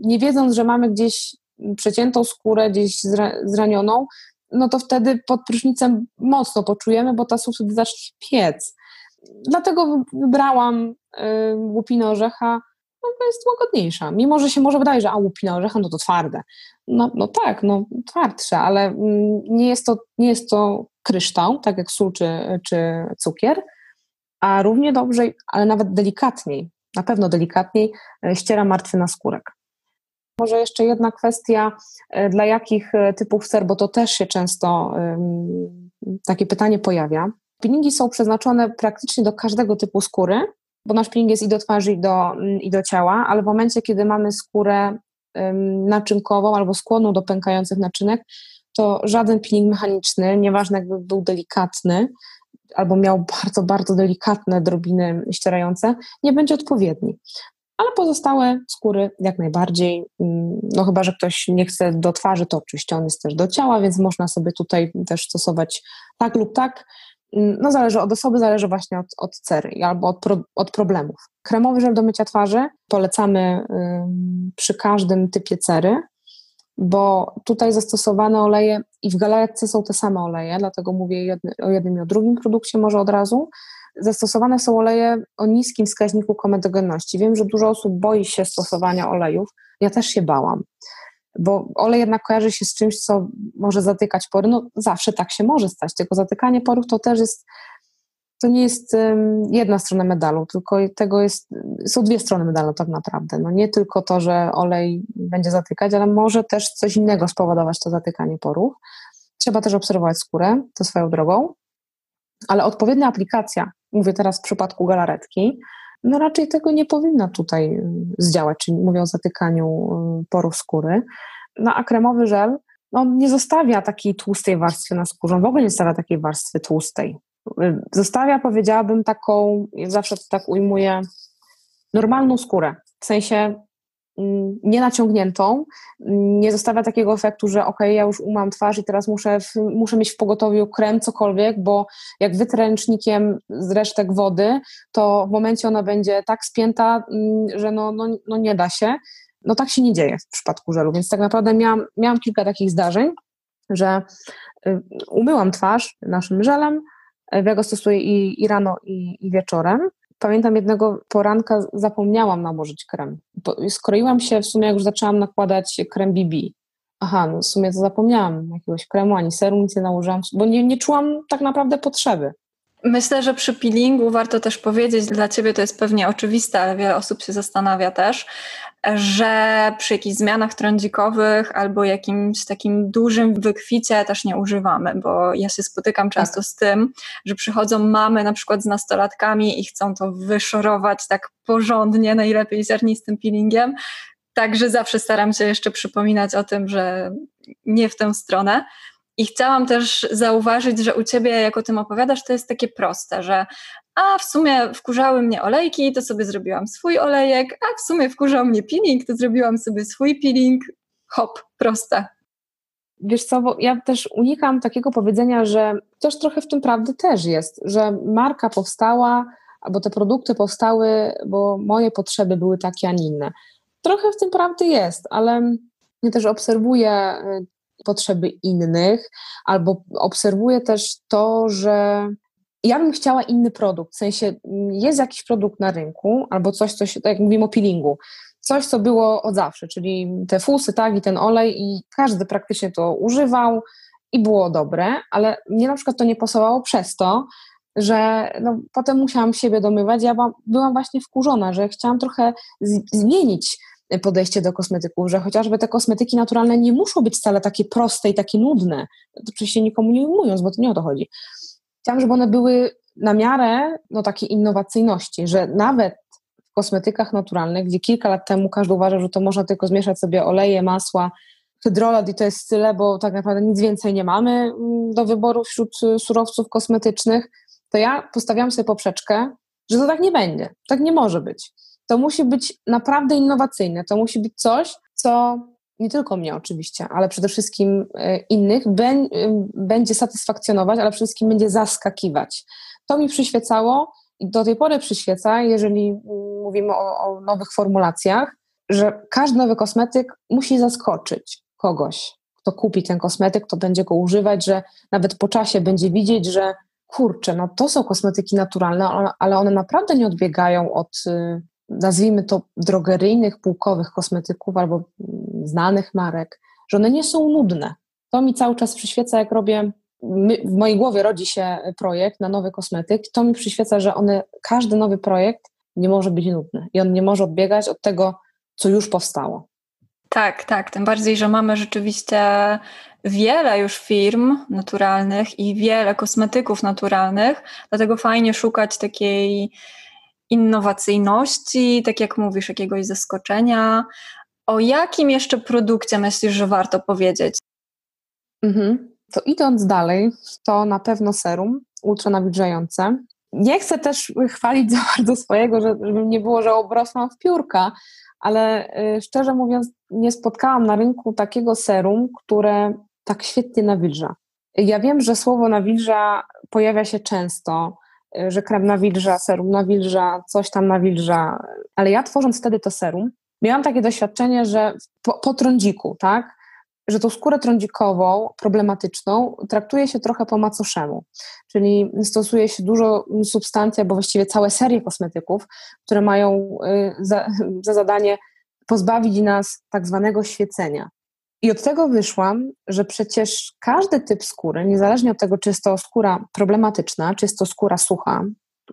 nie wiedząc, że mamy gdzieś przeciętą skórę, gdzieś zranioną, no to wtedy pod prysznicem mocno poczujemy, bo ta wtedy zacznie piec. Dlatego wybrałam łupinę orzecha, no to jest łagodniejsza. Mimo, że się może wydaje, że a łupina orzecha, no to twarde. No, no tak, no twardsze, ale mm, nie jest, to, nie jest to kryształ, tak jak sól czy, czy cukier, a równie dobrze, ale nawet delikatniej, na pewno delikatniej e, ściera martwy naskórek. Może jeszcze jedna kwestia, e, dla jakich e, typów ser, bo to też się często takie pytanie pojawia. Peelingi są przeznaczone praktycznie do każdego typu skóry, bo nasz peeling jest i do twarzy, i do, mm, i do ciała, ale w momencie, kiedy mamy skórę naczynkową albo skłonną do pękających naczynek, to żaden peeling mechaniczny, nieważne jakby był delikatny, albo miał bardzo, bardzo delikatne drobiny ścierające, nie będzie odpowiedni. Ale pozostałe skóry jak najbardziej, mm, no chyba, że ktoś nie chce do twarzy, to oczywiście on jest też do ciała, więc można sobie tutaj też stosować tak lub tak. Mm, no zależy od osoby, zależy właśnie od, od cery albo od, pro, od problemów. Kremowy żel do mycia twarzy polecamy przy każdym typie cery, bo tutaj zastosowane oleje i w galaretce są te same oleje, dlatego mówię o jednym i o drugim produkcie może od razu. Zastosowane są oleje o niskim wskaźniku komedogenności. Wiem, że dużo osób boi się stosowania olejów. Ja też się bałam, bo olej jednak kojarzy się z czymś, co może zatykać pory. No zawsze tak się może stać, tylko zatykanie porów to też jest to nie jest jedna strona medalu, tylko tego jest, są dwie strony medalu tak naprawdę. No nie tylko to, że olej będzie zatykać, ale może też coś innego spowodować to zatykanie porów. Trzeba też obserwować skórę, to swoją drogą, ale odpowiednia aplikacja, mówię teraz w przypadku galaretki, no raczej tego nie powinna tutaj zdziałać, czyli mówię o zatykaniu porów skóry. No a kremowy żel, no nie zostawia takiej tłustej warstwy na skórze, w ogóle nie zostawia takiej warstwy tłustej zostawia, powiedziałabym, taką, zawsze to tak ujmuję, normalną skórę. W sensie mm, nie naciągniętą, nie zostawia takiego efektu, że ok, ja już umam twarz i teraz muszę, w, muszę mieć w pogotowiu krem, cokolwiek, bo jak wytrę ręcznikiem z resztek wody, to w momencie ona będzie tak spięta, mm, że no, no, no nie da się. No tak się nie dzieje w przypadku żelu, więc tak naprawdę miałam, miałam kilka takich zdarzeń, że y, umyłam twarz naszym żelem, ja go stosuję i, i rano, i, i wieczorem. Pamiętam jednego poranka zapomniałam nałożyć krem. Skroiłam się, w sumie jak już zaczęłam nakładać krem BB. Aha, no w sumie to zapomniałam jakiegoś kremu, ani serum, nic nie nałożyłam, bo nie, nie czułam tak naprawdę potrzeby. Myślę, że przy peelingu warto też powiedzieć, dla Ciebie to jest pewnie oczywiste, ale wiele osób się zastanawia też, że przy jakichś zmianach trądzikowych albo jakimś takim dużym wykwicie też nie używamy, bo ja się spotykam często tak. z tym, że przychodzą mamy na przykład z nastolatkami i chcą to wyszorować tak porządnie, najlepiej ziarnistym peelingiem, także zawsze staram się jeszcze przypominać o tym, że nie w tę stronę. I chciałam też zauważyć, że u ciebie, jak o tym opowiadasz, to jest takie proste, że a w sumie wkurzały mnie olejki, to sobie zrobiłam swój olejek, a w sumie wkurzał mnie peeling, to zrobiłam sobie swój peeling. Hop, proste. Wiesz co, bo ja też unikam takiego powiedzenia, że też trochę w tym prawdy też jest, że marka powstała, albo te produkty powstały, bo moje potrzeby były takie, a nie inne. Trochę w tym prawdy jest, ale ja też obserwuję y, potrzeby innych, albo obserwuję też to, że ja bym chciała inny produkt, w sensie mm, jest jakiś produkt na rynku, albo coś, coś tak jak mówimy o peelingu, coś, co było od zawsze, czyli te fusy, tak, i ten olej i każdy praktycznie to używał i było dobre, ale mnie na przykład to nie pasowało przez to, że no, potem musiałam siebie domywać. Ja byłam właśnie wkurzona, że chciałam trochę zmienić podejście do kosmetyków, że chociażby te kosmetyki naturalne nie muszą być wcale takie proste i takie nudne, oczywiście nikomu nie ujmując, bo to nie o to chodzi. Chciałam, żeby one były na miarę no, takiej innowacyjności, że nawet w kosmetykach naturalnych, gdzie kilka lat temu każdy uważał, że to można tylko zmieszać sobie oleje, masła, hydrolat i to jest tyle, bo tak naprawdę nic więcej nie mamy mm, do wyboru wśród y, surowców kosmetycznych, to ja postawiam sobie poprzeczkę, że to tak nie będzie, tak nie może być. To musi być naprawdę innowacyjne, to musi być coś, co nie tylko mnie oczywiście, ale przede wszystkim y, innych będzie satysfakcjonować, ale przede wszystkim będzie zaskakiwać. To mi przyświecało i do tej pory przyświeca, jeżeli mówimy o, o nowych formulacjach, że każdy nowy kosmetyk musi zaskoczyć kogoś, kto kupi ten kosmetyk, kto będzie go używać, że nawet po czasie będzie widzieć, że kurczę, no to są kosmetyki naturalne, ale one naprawdę nie odbiegają od, y, nazwijmy to, drogeryjnych, półkowych kosmetyków albo znanych marek, że one nie są nudne. To mi cały czas przyświeca, jak robię, w mojej głowie rodzi się projekt na nowy kosmetyk, to mi przyświeca, że one, każdy nowy projekt nie może być nudny i on nie może odbiegać od tego, co już powstało. Tak, tak. Tym bardziej, że mamy rzeczywiście wiele już firm naturalnych i wiele kosmetyków naturalnych, dlatego fajnie szukać takiej innowacyjności, tak jak mówisz, jakiegoś zaskoczenia. O jakim jeszcze produkcie myślisz, że warto powiedzieć? Mhm. To idąc dalej, to na pewno serum ultranawilżające. Nie chcę też chwalić za bardzo swojego, żeby nie było, że obrosłam w piórka, ale y, szczerze mówiąc, nie spotkałam na rynku takiego serum, które tak świetnie nawilża. Ja wiem, że słowo nawilża pojawia się często, że krem nawilża, serum nawilża, coś tam nawilża, ale ja tworząc wtedy to serum, miałam takie doświadczenie, że po, po trądziku, tak, że tą skórę trądzikową, problematyczną, traktuje się trochę po macoszemu. Czyli stosuje się dużo substancji, albo właściwie całe serie kosmetyków, które mają y, za, za zadanie pozbawić nas tak zwanego świecenia. I od tego wyszłam, że przecież każdy typ skóry, niezależnie od tego, czy jest to skóra problematyczna, czy jest to skóra sucha,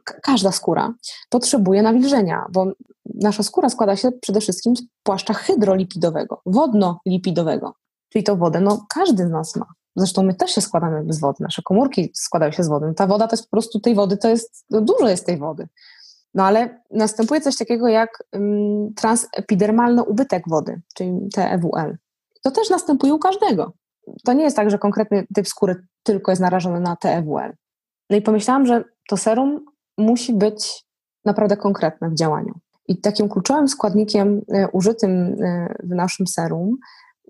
każda skóra potrzebuje nawilżenia, bo nasza skóra składa się przede wszystkim z płaszcza hydrolipidowego, wodno-lipidowego. Czyli tą wodę, no każdy z nas ma. Zresztą my też się składamy z wody, nasze komórki składają się z wody. No, ta woda to jest po prostu tej wody, to jest, no dużo jest tej wody. No ale następuje coś takiego jak um, transepidermalny ubytek wody, czyli TEWL. To też następuje u każdego. To nie jest tak, że konkretny typ skóry tylko jest narażony na TEWL. No i pomyślałam, że to serum musi być naprawdę konkretne w działaniu. I takim kluczowym składnikiem y, użytym y, w naszym serum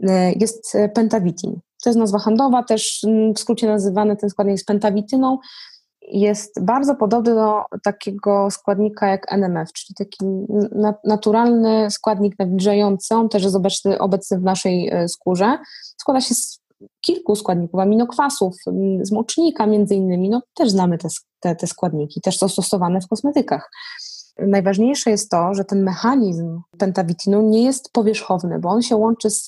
E, jest e, pentawitin. To jest nazwa handlowa, też mm, w skrócie nazywany ten składnik jest pentawityną. Jest bardzo podobny do takiego składnika jak NMF, czyli taki naturalny składnik nawilżający. On też jest obecny, obecny w naszej e, skórze. Składa się z kilku składników, aminokwasów, z mocznika między innymi. No, też znamy te, te, te składniki, też są stosowane w kosmetykach. Najważniejsze jest to, że ten mechanizm pentawitinu nie jest powierzchowny, bo on się łączy z,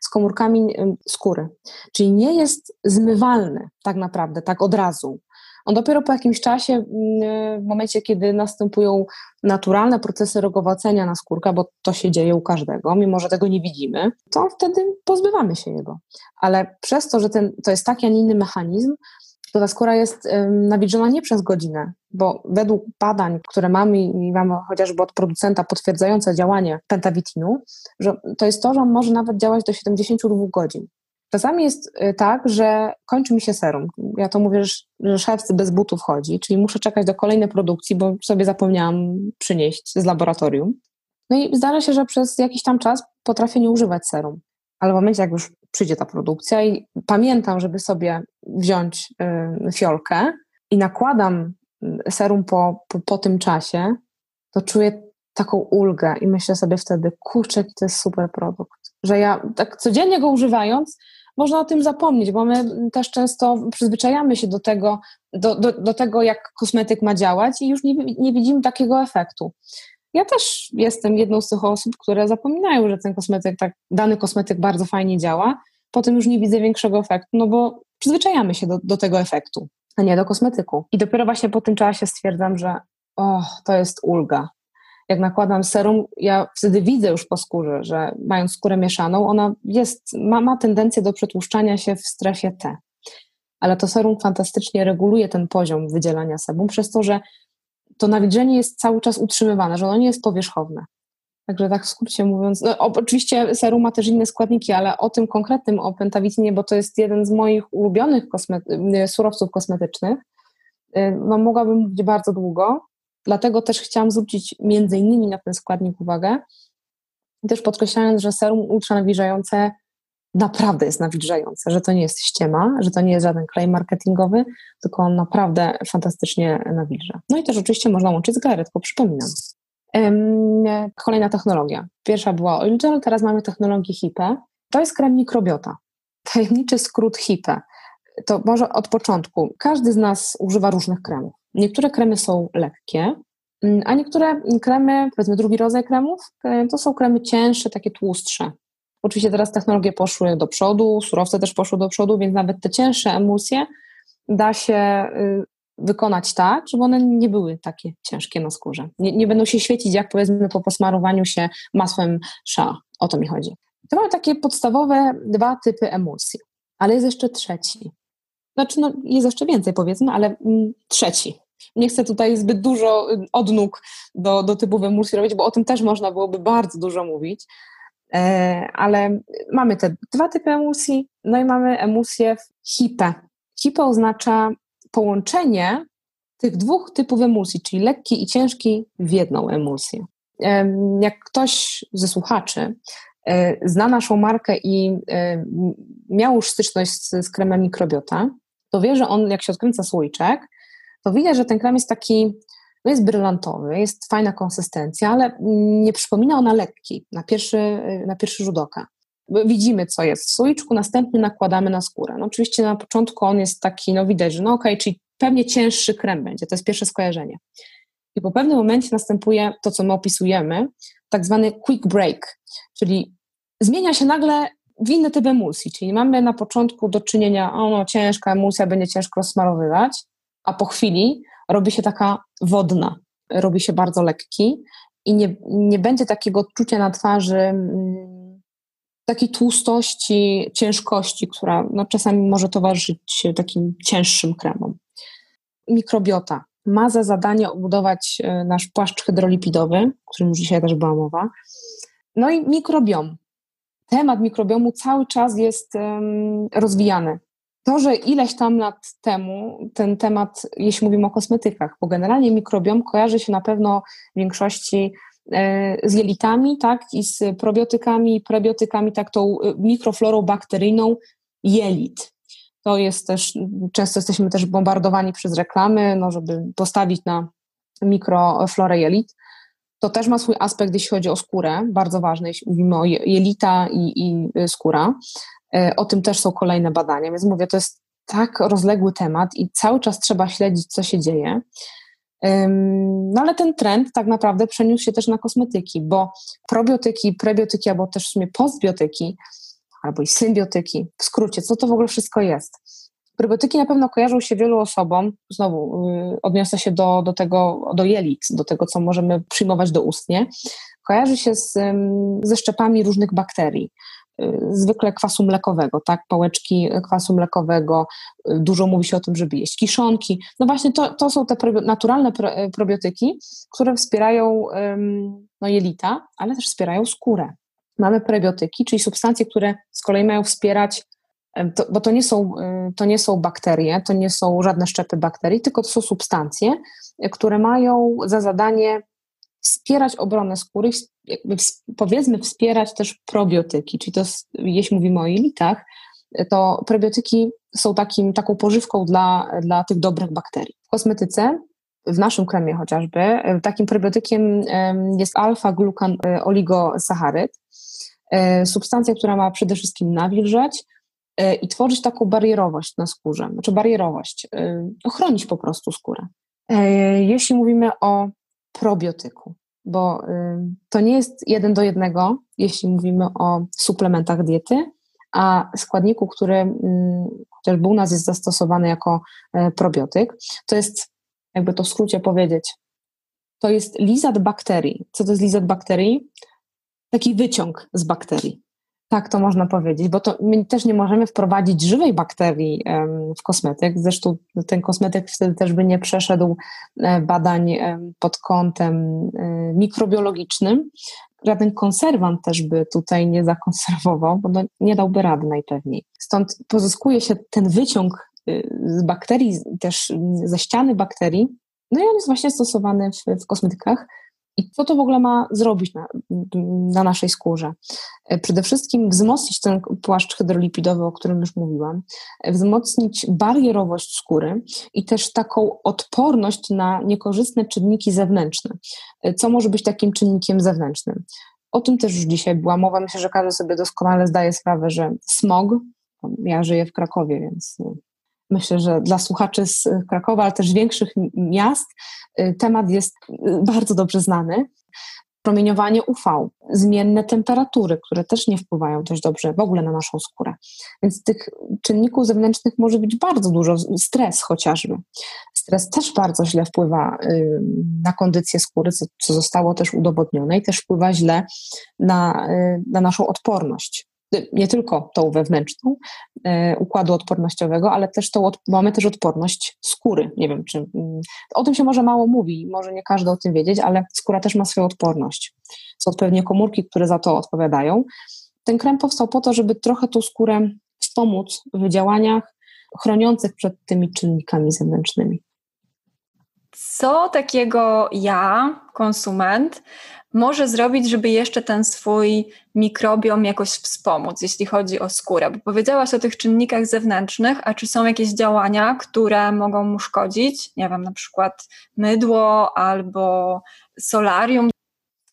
z komórkami skóry, czyli nie jest zmywalny tak naprawdę, tak od razu. On dopiero po jakimś czasie, w momencie, kiedy następują naturalne procesy rogowacenia na skórka, bo to się dzieje u każdego, mimo że tego nie widzimy, to wtedy pozbywamy się jego. Ale przez to, że ten, to jest taki, a nie inny mechanizm, to ta skóra jest nawilżona nie przez godzinę, bo według badań, które mamy i mamy chociażby od producenta potwierdzające działanie pentawitinu, że to jest to, że on może nawet działać do 72 godzin. Czasami jest y, tak, że kończy mi się serum. Ja to mówię, że szewcy bez butów chodzi, czyli muszę czekać do kolejnej produkcji, bo sobie zapomniałam przynieść z laboratorium. No i zdarza się, że przez jakiś tam czas potrafię nie używać serum. Ale w momencie, jak już przyjdzie ta produkcja i pamiętam, żeby sobie wziąć y, fiolkę i nakładam serum po, po, po tym czasie, to czuję taką ulgę i myślę sobie wtedy, kurczę, to jest super produkt. Że ja tak codziennie go używając, można o tym zapomnieć, bo my też często przyzwyczajamy się do tego, do, do, do tego jak kosmetyk ma działać i już nie, nie widzimy takiego efektu. Ja też jestem jedną z tych osób, które zapominają, że ten kosmetyk, tak, dany kosmetyk bardzo fajnie działa, potem już nie widzę większego efektu, no bo przyzwyczajamy się do, do tego efektu, a nie do kosmetyku. I dopiero właśnie po tym czasie stwierdzam, że o, to jest ulga. Jak nakładam serum, ja wtedy widzę już po skórze, że mając skórę mieszaną, ona jest, ma, ma tendencję do przetłuszczania się w strefie T. Ale to serum fantastycznie reguluje ten poziom wydzielania sebum, przez to, że to nawilżenie jest cały czas utrzymywane, że ono nie jest powierzchowne. Także tak w skrócie mówiąc, no, oczywiście serum ma też inne składniki, ale o tym konkretnym, o pentawitinie, bo to jest jeden z moich ulubionych kosmety- surowców kosmetycznych, y, no mogłabym mówić bardzo długo, dlatego też chciałam zwrócić między innymi na ten składnik uwagę, też podkreślając, że serum ultranawilżające naprawdę jest nawilżające, że to nie jest ściema, że to nie jest żaden klej marketingowy, tylko on naprawdę fantastycznie nawilża. No i też oczywiście można łączyć z galaretką, przypominam. Kolejna technologia. Pierwsza była oil gel, teraz mamy technologię HIPE. To jest krem mikrobiota. Tajemniczy skrót HIPE. To może od początku. Każdy z nas używa różnych kremów. Niektóre kremy są lekkie, mm, a niektóre kremy, powiedzmy drugi rodzaj kremów, e, to są kremy cięższe, takie tłustsze. Oczywiście teraz technologie poszły do przodu, surowce też poszły do przodu, więc nawet te cięższe emulsje da się y, wykonać tak, żeby one nie były takie ciężkie na skórze. Nie, nie będą się świecić, jak powiedzmy po posmarowaniu się masłem sza. O to mi chodzi. To mamy takie podstawowe dwa typy emulsji, ale jest jeszcze trzeci. Znaczy, no, jest jeszcze więcej powiedzmy, ale mm, trzeci. Nie chcę tutaj zbyt dużo y, odnóg do, do typów emulsji robić, bo o tym też można byłoby bardzo dużo mówić. E, ale mamy te dwa typy emulsji, no i mamy emulsję HIPE. HIPE oznacza połączenie tych dwóch typów emulsji, czyli lekki i ciężki, w jedną emulsję. Jak ktoś ze słuchaczy e, zna naszą markę i e, miał już styczność z, z kremem mikrobiota, to wie, że on, jak się odkręca słoiczek, to widać, że ten krem jest taki, no jest brylantowy, jest fajna konsystencja, ale nie przypomina ona lekki na pierwszy, na pierwszy rzut oka widzimy, co jest w słoiczku, następnie nakładamy na skórę. No oczywiście na początku on jest taki, no widać, że no okej, okay, czyli pewnie cięższy krem będzie, to jest pierwsze skojarzenie. I po pewnym momencie następuje to, co my opisujemy, tak zwany quick break, czyli zmienia się nagle w inny typ emulsji, czyli mamy na początku do czynienia, o no ciężka emulsja, będzie ciężko rozsmarowywać, a po chwili robi się taka wodna, robi się bardzo lekki i nie, nie będzie takiego odczucia na twarzy mm, takiej tłustości, ciężkości, która no, czasami może towarzyszyć takim cięższym kremom. Mikrobiota ma za zadanie obudować e, nasz płaszcz hydrolipidowy, o którym już dzisiaj też była mowa. No i mikrobiom. Temat mikrobiomu cały czas jest um, rozwijany. To, że ileś tam lat temu ten temat, jeśli mówimy o kosmetykach, bo generalnie mikrobiom kojarzy się na pewno w większości E, z jelitami, tak, i z probiotykami, prebiotykami, tak, tą e, mikroflorą bakteryjną jelit. To jest też, często jesteśmy też bombardowani przez reklamy, no, żeby postawić na mikroflorę jelit. To też ma swój aspekt, jeśli chodzi o skórę, bardzo ważny, jeśli mówimy o jelita i, i e, skóra. O tym też są kolejne badania, więc mówię, to jest tak rozległy temat i cały czas trzeba śledzić, co się dzieje. No ale ten trend tak naprawdę przeniósł się też na kosmetyki, bo probiotyki, prebiotyki, albo też w sumie postbiotyki, albo i symbiotyki, w skrócie, co to w ogóle wszystko jest? Probiotyki na pewno kojarzą się wielu osobom, znowu yy, odniosę się do, do tego, do jelit, do tego, co możemy przyjmować do ustnie, kojarzy się z, ze szczepami różnych bakterii. Y, zwykle kwasu mlekowego, tak, pałeczki kwasu mlekowego, y, dużo mówi się o tym, żeby jeść kiszonki. No właśnie to, to są te naturalne y, probiotyki, które wspierają no, jelita, ale też wspierają skórę. Mamy prebiotyki, czyli substancje, które z kolei mają wspierać to, bo to nie, są, to nie są bakterie, to nie są żadne szczepy bakterii, tylko to są substancje, które mają za zadanie wspierać obronę skóry, jakby powiedzmy wspierać też probiotyki, czyli to jeśli mówimy o jelitach, to probiotyki są takim, taką pożywką dla, dla tych dobrych bakterii. W kosmetyce, w naszym kremie chociażby, takim probiotykiem jest alfa-glukan e, oligosacharyt, e, substancja, która ma przede wszystkim nawilżać e, i tworzyć taką barierowość na skórze, znaczy barierowość, ochronić po prostu skórę. Jeśli mówimy o probiotyku, bo to nie jest jeden do jednego, jeśli mówimy o suplementach diety, a składniku, który mm, chociażby u nas jest zastosowany jako e, probiotyk, to jest, jakby to w skrócie powiedzieć, to jest lizat bakterii. Co to jest lizat bakterii? Taki wyciąg z bakterii. Tak to można powiedzieć, bo to my też nie możemy wprowadzić żywej bakterii w kosmetyk. Zresztą ten kosmetyk wtedy też by nie przeszedł e, badań pod kątem e, mikrobiologicznym. Żaden konserwant też by tutaj nie zakonserwował, bo no nie dałby rady najpewniej. Stąd pozyskuje się ten wyciąg y, z bakterii, też ze ściany bakterii, no i on jest właśnie stosowany w, w kosmetykach. I co to w ogóle ma zrobić na, na, naszej skórze? E, przede wszystkim wzmocnić ten płaszcz hydrolipidowy, o którym już mówiłam, e, wzmocnić barierowość skóry i też taką odporność na niekorzystne czynniki zewnętrzne. E, co może być takim czynnikiem zewnętrznym? O tym też już dzisiaj była mowa. Myślę, że każdy sobie doskonale zdaje sprawę, że smog, ja żyję w Krakowie, więc myślę, że dla słuchaczy z Krakowa, ale też większych miast, y, temat jest y, bardzo dobrze znany. Promieniowanie UV, zmienne temperatury, które też nie wpływają dość dobrze w ogóle na naszą skórę. Więc tych czynników zewnętrznych może być bardzo dużo, stres chociażby. Stres też bardzo źle wpływa y, na kondycję skóry, co, co zostało też udowodnione i też wpływa źle na, na naszą odporność nie tylko tą wewnętrzną e, układu odpornościowego, ale też tą, mamy też odporność skóry. Nie wiem, czy mm, o tym się może mało mówi, może nie każdy o tym wiedzieć, ale skóra też ma swoją odporność. Są odpowiednie komórki, które za to odpowiadają. Ten krem powstał po to, żeby trochę tą skórę wspomóc w działaniach chroniących przed tymi czynnikami zewnętrznymi. Co takiego ja, konsument, może zrobić, żeby jeszcze ten swój mikrobiom jakoś wspomóc, jeśli chodzi o skórę? Bo powiedziałaś o tych czynnikach zewnętrznych, a czy są jakieś działania, które mogą mu szkodzić? Nie wiem, na przykład mydło albo solarium?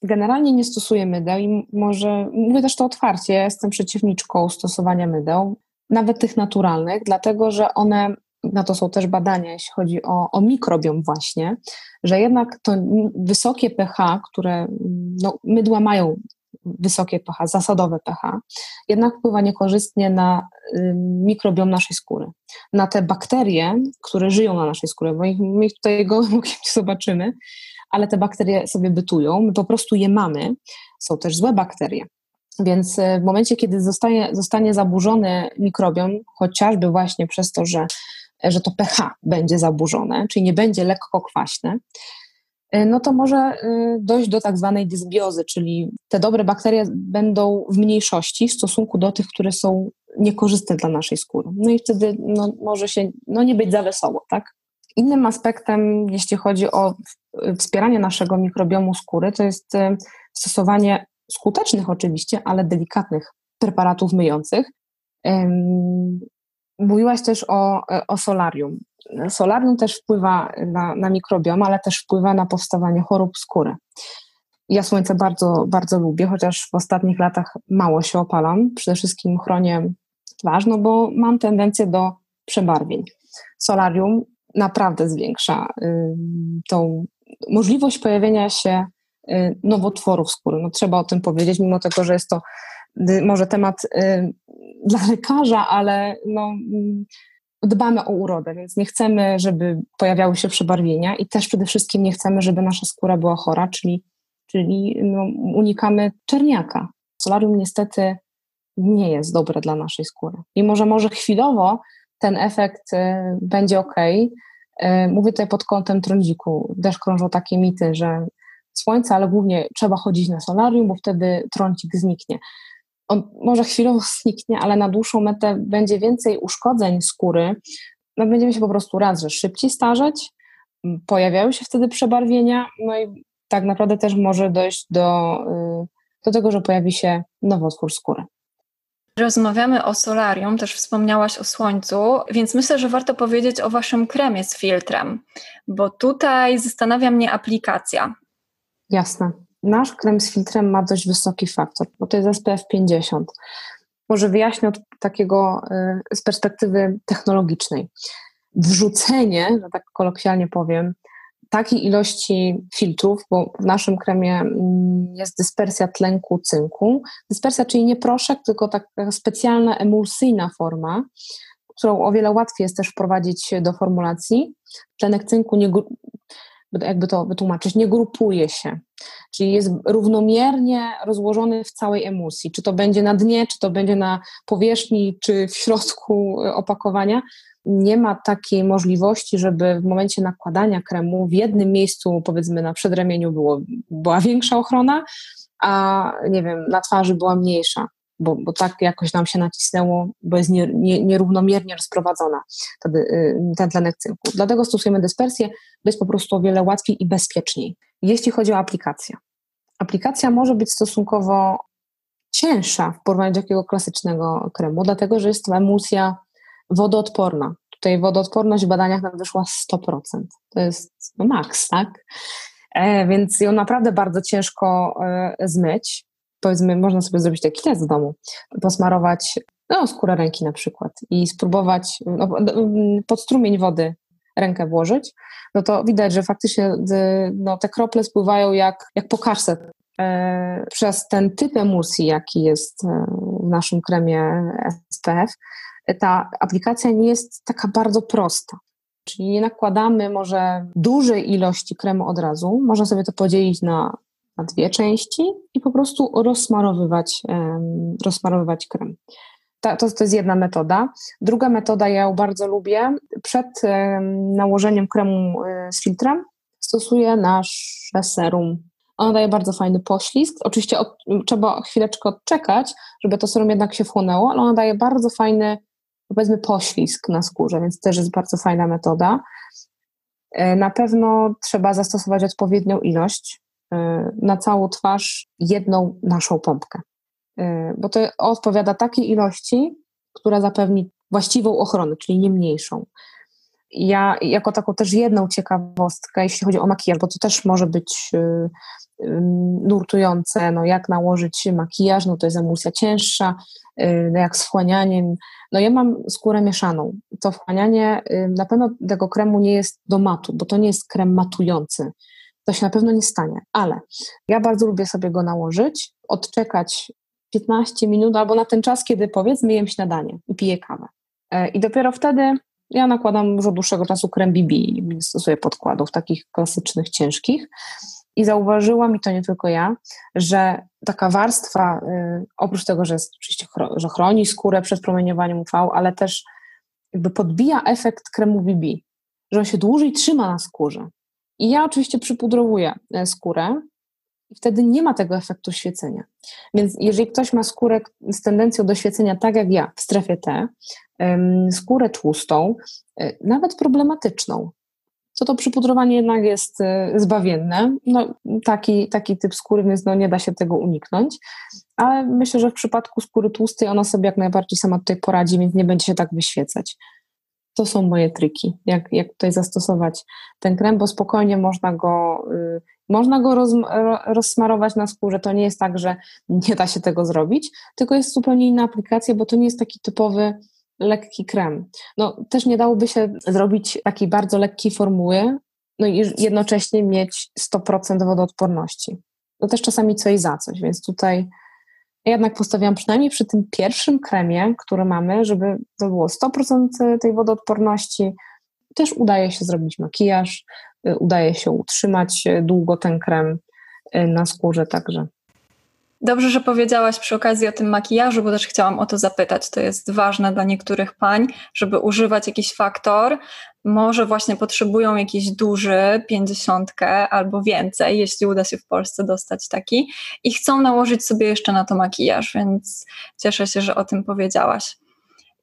Generalnie nie stosuję mydeł i może, mówię też to otwarcie, ja jestem przeciwniczką stosowania mydeł, nawet tych naturalnych, dlatego że one na to są też badania, jeśli chodzi o, o mikrobiom właśnie, że jednak to wysokie pH, które no, mydła mają wysokie pH, zasadowe pH, jednak wpływa niekorzystnie na mikrobiom naszej skóry, na te bakterie, które żyją na naszej skórze, bo ich, my ich tutaj gołym okiem nie zobaczymy, ale te bakterie sobie bytują, my po prostu je mamy, są też złe bakterie. Więc y, w momencie, kiedy zostanie, zostanie zaburzony mikrobiom, chociażby właśnie przez to, że że to pH będzie zaburzone, czyli nie będzie lekko kwaśne, e, no to może e, dojść do tak zwanej dysbiozy, czyli te dobre bakterie będą w mniejszości w stosunku do tych, które są niekorzystne dla naszej skóry. No i wtedy no, może się no, nie być za wesoło, tak? Innym aspektem, jeśli chodzi o wspieranie naszego mikrobiomu skóry, to jest e, stosowanie skutecznych oczywiście, ale delikatnych preparatów myjących. Mówiłaś też o, o solarium. Solarium też wpływa na, na mikrobiom, ale też wpływa na powstawanie chorób skóry. Ja słońce bardzo, bardzo lubię, chociaż w ostatnich latach mało się opalam. Przede wszystkim chronię twarz, no bo mam tendencję do przebarwień. Solarium naprawdę zwiększa y, tą możliwość pojawienia się y, nowotworów skóry. No, trzeba o tym powiedzieć, mimo tego, że jest to może temat y, dla lekarza, ale no, mm, dbamy o urodę, więc nie chcemy, żeby pojawiały się przebarwienia i też przede wszystkim nie chcemy, żeby nasza skóra była chora, czyli, czyli no, unikamy czerniaka. Solarium niestety nie jest dobre dla naszej skóry. Mimo, że może chwilowo ten efekt y, będzie ok. Mówię tutaj pod kątem trądziku. Też krążą takie mity, że słońce, ale głównie trzeba chodzić na solarium, bo wtedy trądzik zniknie on może chwilowo zniknie, ale na dłuższą metę będzie więcej uszkodzeń skóry. No będziemy się po prostu raz, że szybciej starzeć, pojawiają się wtedy przebarwienia, no i tak naprawdę też może dojść do, y, do tego, że pojawi się nowotwór skóry. Rozmawiamy o solarium, też wspomniałaś o słońcu, więc myślę, że warto powiedzieć o waszym kremie z filtrem, bo tutaj zastanawia mnie aplikacja. Jasne. Nasz krem z filtrem ma dość wysoki faktor, bo to jest SPF 50. Może wyjaśnię od takiego y, z perspektywy technologicznej. Wrzucenie, że tak kolokwialnie powiem, takiej ilości filtrów, bo w naszym kremie mm, jest dyspersja tlenku cynku. Dyspersja, czyli nie proszek, tylko taka specjalna emulsyjna forma, którą o wiele łatwiej jest też wprowadzić do formulacji. Tlenek cynku nie, jakby to wytłumaczyć, nie grupuje się, czyli jest równomiernie rozłożony w całej emulsji. Czy to będzie na dnie, czy to będzie na powierzchni, czy w środku opakowania. Nie ma takiej możliwości, żeby w momencie nakładania kremu w jednym miejscu, powiedzmy na przedramieniu, było, była większa ochrona, a nie wiem, na twarzy była mniejsza bo, bo tak jakoś nam się nacisnęło, bo jest nie, nie, nierównomiernie rozprowadzona wtedy, y, ten tlenek cynku. Dlatego stosujemy dyspersję, bo jest po prostu o wiele łatwiej i bezpieczniej. Jeśli chodzi o aplikację. Aplikacja może być stosunkowo cięższa w porównaniu do takiego klasycznego kremu, dlatego że jest to emulsja wodoodporna. Tutaj wodoodporność w badaniach nam wyszła 100%. To jest no maks, tak? E, więc ją naprawdę bardzo ciężko e, zmyć powiedzmy, można sobie zrobić taki test w domu, posmarować no, skórę ręki na przykład i spróbować no, pod strumień wody rękę włożyć, no to widać, że faktycznie no, te krople spływają jak, jak po kaszce. E, przez ten typ emulsji, jaki jest e, w naszym kremie SPF, ta aplikacja nie jest taka bardzo prosta. Czyli nie nakładamy może dużej ilości kremu od razu. Można sobie to podzielić na na dwie części i po prostu rozsmarowywać, rozsmarowywać krem. To, to, to jest jedna metoda. Druga metoda, ja ją bardzo lubię. Przed nałożeniem kremu e, z filtrem stosuję nasze serum. Ono daje bardzo fajny poślizg. Oczywiście od, trzeba chwileczkę odczekać, żeby to serum jednak się wchłonęło, ale ono daje bardzo fajny, powiedzmy, poślizg na skórze, więc też jest bardzo fajna metoda. E, na pewno trzeba zastosować odpowiednią ilość na całą twarz jedną naszą pompkę. Y, bo to odpowiada takiej ilości, która zapewni właściwą ochronę, czyli nie mniejszą. Ja jako taką też jedną ciekawostkę, jeśli chodzi o makijaż, bo to też może być y, nurtujące, no jak nałożyć makijaż, no to jest emulsja cięższa, no jak z wchłanianiem. No ja mam skórę mieszaną. To wchłanianie na pewno tego kremu nie jest do matu, bo to nie jest krem matujący to się na pewno nie stanie, ale ja bardzo lubię sobie go nałożyć, odczekać 15 minut albo na ten czas, kiedy powiedzmy jem śniadanie i piję kawę. E, I dopiero wtedy ja nakładam dużo dłuższego czasu krem BB, nie stosuję podkładów takich klasycznych, ciężkich. I zauważyłam, i to nie tylko ja, że taka warstwa, y, oprócz tego, że jest oczywiście, że chroni skórę przed promieniowaniem UV, ale też jakby podbija efekt kremu BB, że on się dłużej trzyma na skórze. I ja oczywiście przypudrowuję e, skórę i wtedy nie ma tego efektu świecenia. Więc jeżeli ktoś ma skórę z tendencją do świecenia, tak jak ja, w strefie T, skórę tłustą, e, nawet problematyczną, to to przypudrowanie jednak jest e, zbawienne. No, taki, taki typ skóry, więc no, nie da się tego uniknąć. Ale myślę, że w przypadku skóry tłustej ona sobie jak najbardziej sama tutaj poradzi, więc nie będzie się tak wyświecać to są moje triki, jak, jak tutaj zastosować ten krem, bo spokojnie można go, y, można go roz, rozsmarować na skórze. To nie jest tak, że nie da się tego zrobić, tylko jest zupełnie inna aplikacja, bo to nie jest taki typowy lekki krem. No, też nie dałoby się zrobić takiej bardzo lekkiej formuły, no i jednocześnie mieć 100% wodoodporności. To też czasami coś za coś, więc tutaj jednak postawiłam przynajmniej przy tym pierwszym kremie, który mamy, żeby to było 100% tej wodoodporności. Też udaje się zrobić makijaż, y, udaje się utrzymać y, długo ten krem y, na skórze także. Dobrze, że powiedziałaś przy okazji o tym makijażu, bo też chciałam o to zapytać. To jest ważne dla niektórych pań, żeby używać jakiś faktor. Może właśnie potrzebują jakiś duży, pięćdziesiątkę albo więcej, jeśli uda się w Polsce dostać taki, i chcą nałożyć sobie jeszcze na to makijaż, więc cieszę się, że o tym powiedziałaś.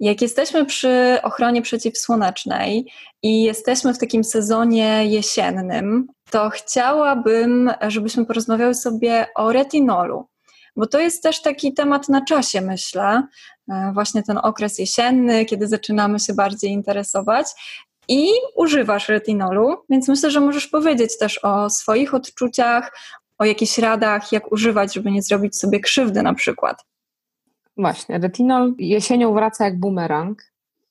Jak jesteśmy przy ochronie przeciwsłonecznej i jesteśmy w takim sezonie jesiennym, to chciałabym, żebyśmy porozmawiały sobie o retinolu bo to jest też taki temat na czasie, myślę. E, właśnie ten okres jesienny, kiedy zaczynamy się bardziej interesować. I używasz retinolu, więc myślę, że możesz powiedzieć też o swoich odczuciach, o jakichś radach, jak używać, żeby nie zrobić sobie krzywdy na przykład. Właśnie, retinol jesienią wraca jak bumerang.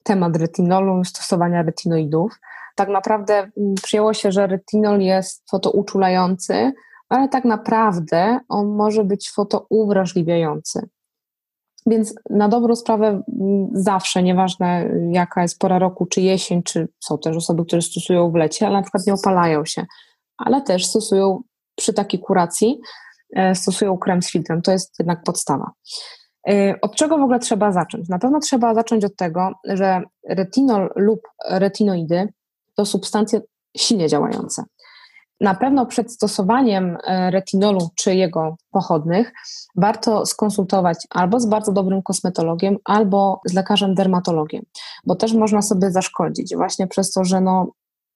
Temat retinolu, stosowania retinoidów. Tak naprawdę mm, przyjęło się, że retinol jest fotouczulający, ale tak naprawdę on może być fotouwrażliwiający. Więc na dobrą sprawę zawsze, nieważne jaka jest pora roku, czy jesień, czy są też osoby, które stosują w lecie, ale na przykład nie opalają się, ale też stosują przy takiej kuracji, e, stosują krem z filtrem. To jest jednak podstawa. E, od czego w ogóle trzeba zacząć? Na pewno trzeba zacząć od tego, że retinol lub retinoidy to substancje silnie działające. Na pewno przed stosowaniem e, retinolu czy jego pochodnych warto skonsultować albo z bardzo dobrym kosmetologiem, albo z lekarzem dermatologiem, bo też można sobie zaszkodzić właśnie przez to, że no,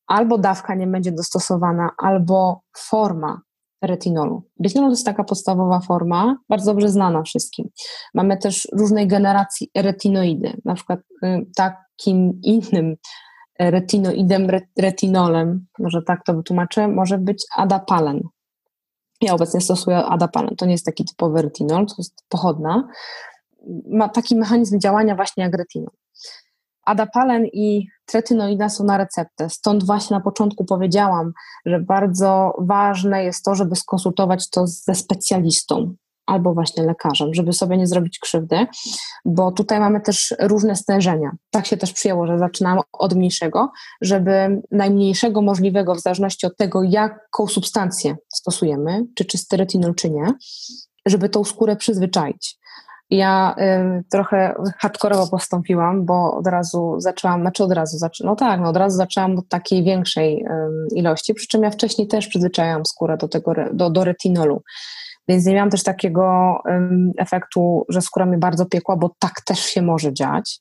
albo dawka nie będzie dostosowana, albo forma retinolu. Retinol to jest taka podstawowa forma, bardzo dobrze znana wszystkim. Mamy też różnej generacji retinoidy, na przykład y, takim innym retinoidem, retinolem, może tak to wytłumaczę, może być adapalen. Ja obecnie stosuję adapalen. To nie jest taki typowy retinol, to jest pochodna. Ma taki mechanizm działania właśnie jak retinol. Adapalen i tretinoida są na receptę. Stąd właśnie na początku powiedziałam, że bardzo ważne jest to, żeby skonsultować to ze specjalistą, albo właśnie lekarzem, żeby sobie nie zrobić krzywdy, bo tutaj mamy też różne stężenia. Tak się też przyjęło, że zaczynamy od mniejszego, żeby najmniejszego możliwego, w zależności od tego, jaką substancję stosujemy, czy czysty retinol, czy nie, żeby tą skórę przyzwyczaić. Ja y, trochę hardkorowo postąpiłam, bo od razu zaczęłam, znaczy od razu, zaczę, no tak, no od razu zaczęłam od takiej większej y, ilości, przy czym ja wcześniej też przyzwyczajałam skórę do tego, do, do retinolu. Więc nie miałam też takiego efektu, że skóra mi bardzo piekła, bo tak też się może dziać.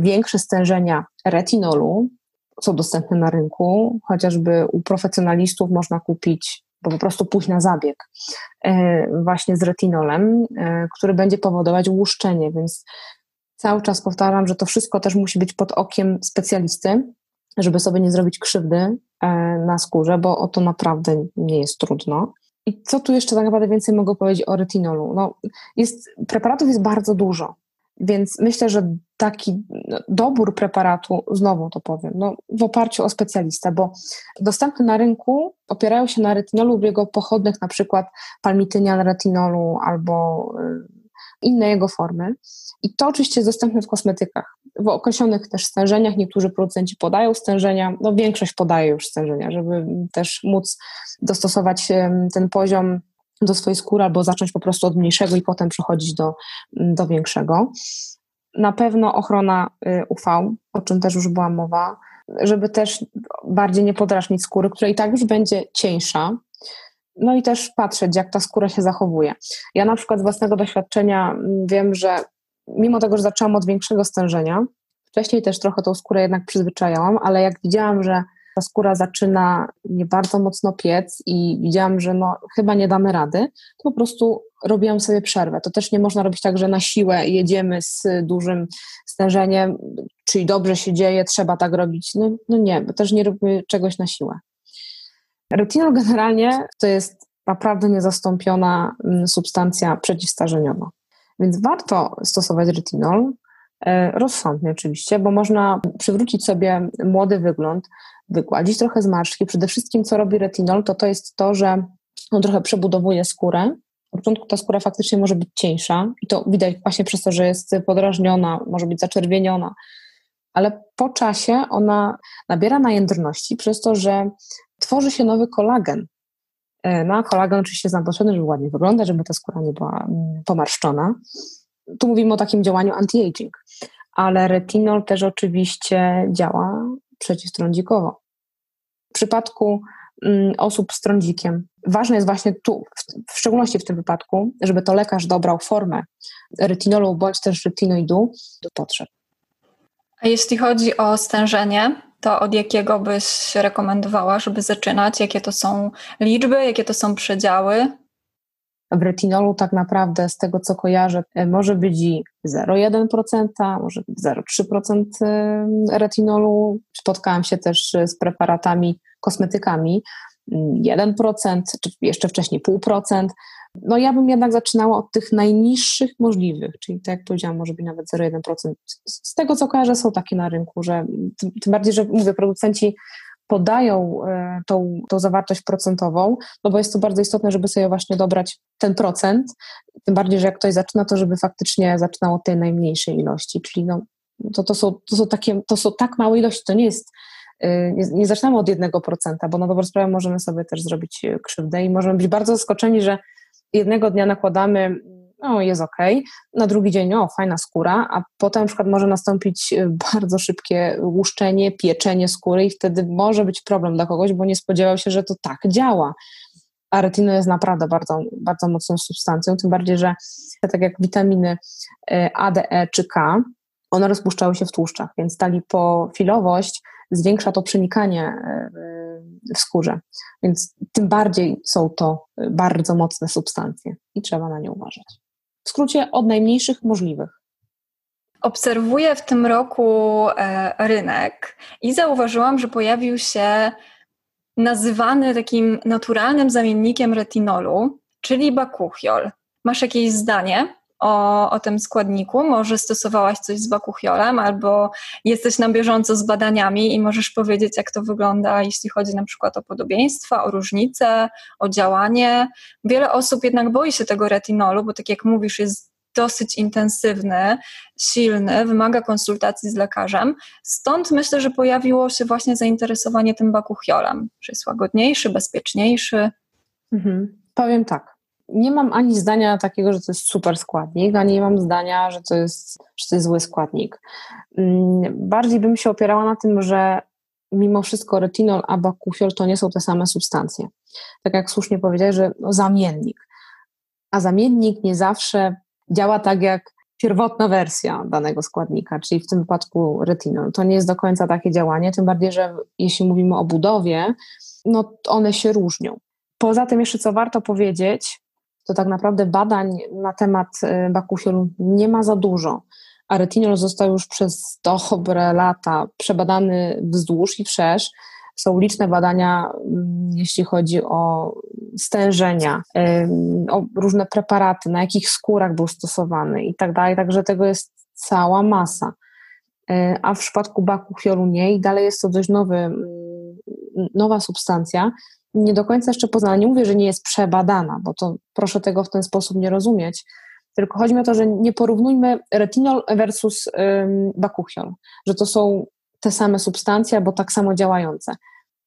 Większe stężenia retinolu są dostępne na rynku, chociażby u profesjonalistów można kupić, bo po prostu pójść na zabieg e, właśnie z retinolem, e, który będzie powodować łuszczenie, więc cały czas powtarzam, że to wszystko też musi być pod okiem specjalisty, żeby sobie nie zrobić krzywdy e, na skórze, bo o to naprawdę nie jest trudno. I co tu jeszcze tak naprawdę więcej mogę powiedzieć o retinolu? No, jest, preparatów jest bardzo dużo, więc myślę, że taki dobór preparatu, znowu to powiem, no, w oparciu o specjalistę, bo dostępne na rynku opierają się na retinolu lub jego pochodnych, na przykład palmitynian retinolu albo y, inne jego formy. I to oczywiście jest dostępne w kosmetykach. W określonych też stężeniach niektórzy producenci podają stężenia, no większość podaje już stężenia, żeby też móc dostosować ten poziom do swojej skóry albo zacząć po prostu od mniejszego i potem przechodzić do, do większego. Na pewno ochrona y, UV, o czym też już była mowa, żeby też bardziej nie podrażnić skóry, która i tak już będzie cieńsza, no i też patrzeć, jak ta skóra się zachowuje. Ja na przykład z własnego doświadczenia mm, wiem, że mimo tego, że zaczęłam od większego stężenia, wcześniej też trochę tą skórę jednak przyzwyczajałam, ale jak widziałam, że ta skóra zaczyna nie bardzo mocno piec i widziałam, że no, chyba nie damy rady, to po prostu robiłam sobie przerwę. To też nie można robić tak, że na siłę jedziemy z dużym stężeniem, czyli dobrze się dzieje, trzeba tak robić. No, no nie, bo też nie robimy czegoś na siłę. Retinol generalnie to jest naprawdę niezastąpiona mm, substancja przeciwstarzeniowa. Więc warto stosować retinol, e, rozsądnie oczywiście, bo można przywrócić sobie młody wygląd, wygładzić trochę zmarszczki. Przede wszystkim, co robi retinol, to to jest to, że on trochę przebudowuje skórę. Na początku ta skóra faktycznie może być cieńsza i to widać właśnie przez to, że jest podrażniona, może być zaczerwieniona, ale po czasie ona nabiera najędrności przez to, że tworzy się nowy kolagen. E, no kolagen oczywiście jest nam potrzebny, żeby ładnie wyglądać, żeby ta skóra nie była mm, pomarszczona. Tu mówimy o takim działaniu anti-aging, ale retinol też oczywiście działa przeciwstrądzikowo. W przypadku mm, osób z trądzikiem ważne jest właśnie tu, w szczególności w tym wypadku, żeby to lekarz dobrał formę retinolu bądź też retinoidu do potrzeb. A jeśli chodzi o stężenie, to od jakiego byś rekomendowała, żeby zaczynać? Jakie to są liczby, jakie to są przedziały? W retinolu tak naprawdę z tego co kojarzę e, może być i 0,1%, może być 0,3% e, retinolu. Spotkałam się też z preparatami, kosmetykami, 1%, czy jeszcze wcześniej 0,5%. No ja bym jednak zaczynała od tych najniższych możliwych, czyli tak jak powiedziałam, może być nawet 0,1%. Z tego co kojarzę są takie na rynku, że tym, bardziej, że mówię, producenci podają e, tą, tą zawartość procentową, no bo jest to bardzo istotne, żeby sobie właśnie dobrać ten procent, tym bardziej, że jak ktoś zaczyna, to żeby faktycznie zaczynał od tej najmniejszej ilości, czyli no, to, to, są, to, są takie, to są tak małe ilości, to nie jest e, nie, nie zaczynamy od jednego procenta, bo na dobrą sprawę możemy sobie też zrobić e, krzywdę i możemy być bardzo zaskoczeni, że jednego dnia nakładamy no jest ok, na drugi dzień, o fajna skóra, a potem na przykład może nastąpić e, bardzo szybkie łuszczenie, pieczenie skóry i wtedy może być problem dla kogoś, bo nie spodziewał się, że to tak działa. A retinol jest naprawdę bardzo, bardzo mocną substancją, tym bardziej, że tak jak witaminy e, A, D, E czy K, one rozpuszczały się w tłuszczach, więc ta lipofilowość zwiększa to przenikanie e, w skórze. Więc tym bardziej są to bardzo mocne substancje i trzeba na nie uważać. W skrócie od najmniejszych możliwych. Obserwuję w tym roku e, rynek i zauważyłam, że pojawił się nazywany takim naturalnym zamiennikiem retinolu, czyli bakuchiol. Masz jakieś zdanie o, o tym składniku? Może stosowałaś coś z bakuchiolem, albo jesteś na bieżąco z badaniami i możesz powiedzieć, jak to wygląda, jeśli chodzi na przykład o podobieństwa, o różnice, o działanie. Wiele osób jednak boi się tego retinolu, bo tak jak mówisz, jest dosyć intensywny, silny, wymaga konsultacji z lekarzem. Stąd myślę, że pojawiło się właśnie zainteresowanie tym bakuchiolem, że jest łagodniejszy, bezpieczniejszy. Mhm. Powiem tak nie mam ani zdania takiego, że to jest super składnik, ani nie mam zdania, że to jest, że to jest zły składnik. Mm, bardziej bym się opierała na tym, że mimo wszystko retinol a bakufiol to nie są te same substancje. Tak jak słusznie powiedziałeś, że no, zamiennik. A zamiennik nie zawsze działa tak jak pierwotna wersja danego składnika, czyli w tym wypadku retinol. To nie jest do końca takie działanie, tym bardziej, że jeśli mówimy o budowie, no one się różnią. Poza tym jeszcze co warto powiedzieć, to tak naprawdę badań na temat y, bakufiolu nie ma za dużo, a retinol został już przez dobre lata przebadany wzdłuż i wszerz. Są liczne badania, mm, jeśli chodzi o stężenia, o różne preparaty, na jakich skórach był stosowany i tak dalej, także tego jest cała masa. Y, a w przypadku bakufiolu nie i dalej jest to dość nowy, mm, nowa substancja, nie do końca jeszcze poznana. Nie mówię, że nie jest przebadana, bo to proszę tego w ten sposób nie rozumieć. Tylko chodzi mi o to, że nie porównujmy retinol versus ym, bakuchiol, że to są te same substancje, albo tak samo działające.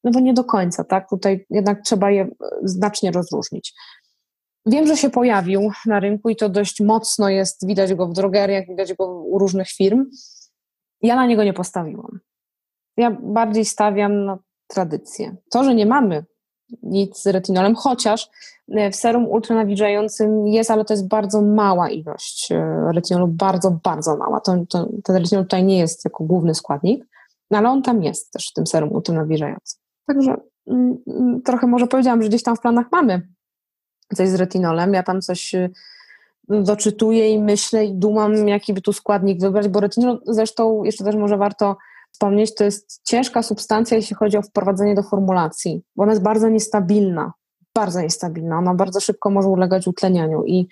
No bo nie do końca, tak? Tutaj jednak trzeba je znacznie rozróżnić. Wiem, że się pojawił na rynku i to dość mocno jest, widać go w drogeriach, widać go u różnych firm. Ja na niego nie postawiłam. Ja bardziej stawiam na tradycję. To, że nie mamy nic z retinolem, chociaż e, w serum ultranawilżającym jest, ale to jest bardzo mała ilość e, retinolu, bardzo, bardzo mała. To, to, ten retinol tutaj nie jest jako główny składnik, no ale on tam jest też w tym serum ultranawilżającym. Także mm, mm, trochę może powiedziałam, że gdzieś tam w planach mamy coś z retinolem, ja tam coś e, doczytuję i myślę i dumam, jaki by tu składnik wybrać, bo retinol zresztą jeszcze też może warto wspomnieć, to jest ciężka substancja, jeśli chodzi o wprowadzenie do formulacji, bo ona jest bardzo niestabilna, bardzo niestabilna, ona bardzo szybko może ulegać utlenianiu i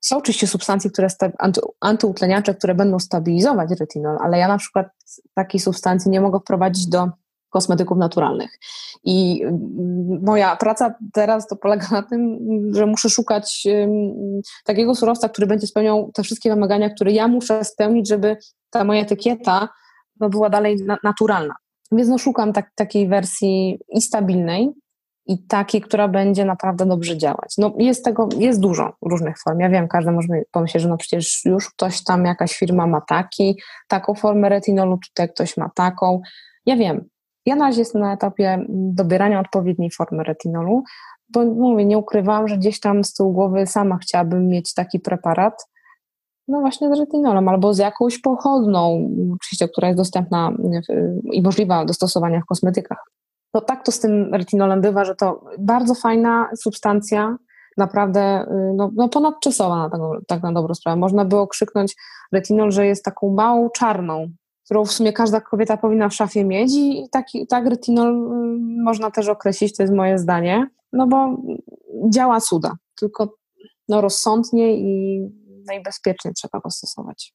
są oczywiście substancje, które anty, antyutleniacze, które będą stabilizować retinol, ale ja na przykład takiej substancji nie mogę wprowadzić do kosmetyków naturalnych. I mm, moja praca teraz to polega na tym, że muszę szukać takiego surowca, który będzie spełniał te wszystkie wymagania, które ja muszę spełnić, żeby ta moja etykieta no, była dalej na, naturalna. Więc no, szukam tak, takiej wersji i stabilnej, i takiej, która będzie naprawdę dobrze działać. No jest tego, jest dużo różnych form. Ja wiem, każdy może pomyśleć, że no przecież już ktoś tam, jakaś firma ma taki, taką formę retinolu, tutaj ktoś ma taką. Ja wiem. Ja na razie jestem na etapie dobierania odpowiedniej formy retinolu, bo mówię, nie ukrywam, że gdzieś tam z tyłu głowy sama chciałabym mieć taki preparat, no właśnie z retinolem albo z jakąś pochodną, oczywiście, która jest dostępna i możliwa do stosowania w kosmetykach. No tak to z tym retinolem bywa, że to bardzo fajna substancja, naprawdę y, no, no ponadczasowa na tego, tak na dobrą sprawę. Można było krzyknąć retinol, że jest taką małą czarną którą w sumie każda kobieta powinna w szafie mieć i taki, tak retinol mm, można też określić, to jest moje zdanie, no bo działa cuda, tylko no rozsądnie i najbezpieczniej trzeba go stosować.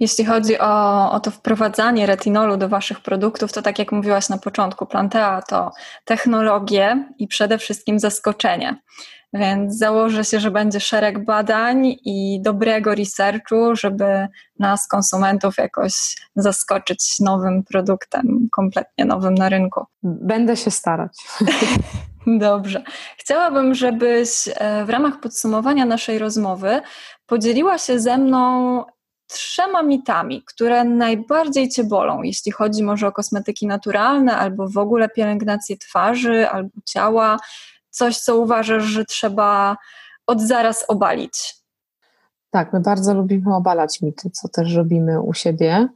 Jeśli chodzi o, o to wprowadzanie retinolu do Waszych produktów, to tak jak mówiłaś na początku, Plantea to technologie i przede wszystkim zaskoczenie. Więc założę się, że będzie szereg badań i dobrego researchu, żeby nas, konsumentów, jakoś zaskoczyć nowym produktem, kompletnie nowym na rynku. Będę się starać. Dobrze. Chciałabym, żebyś e, w ramach podsumowania naszej rozmowy podzieliła się ze mną trzema mitami, które najbardziej Cię bolą, jeśli chodzi może o kosmetyki naturalne, albo w ogóle pielęgnację twarzy, albo ciała, coś, co uważasz, że trzeba od zaraz obalić. Tak, my bardzo lubimy obalać mity, co też robimy u siebie.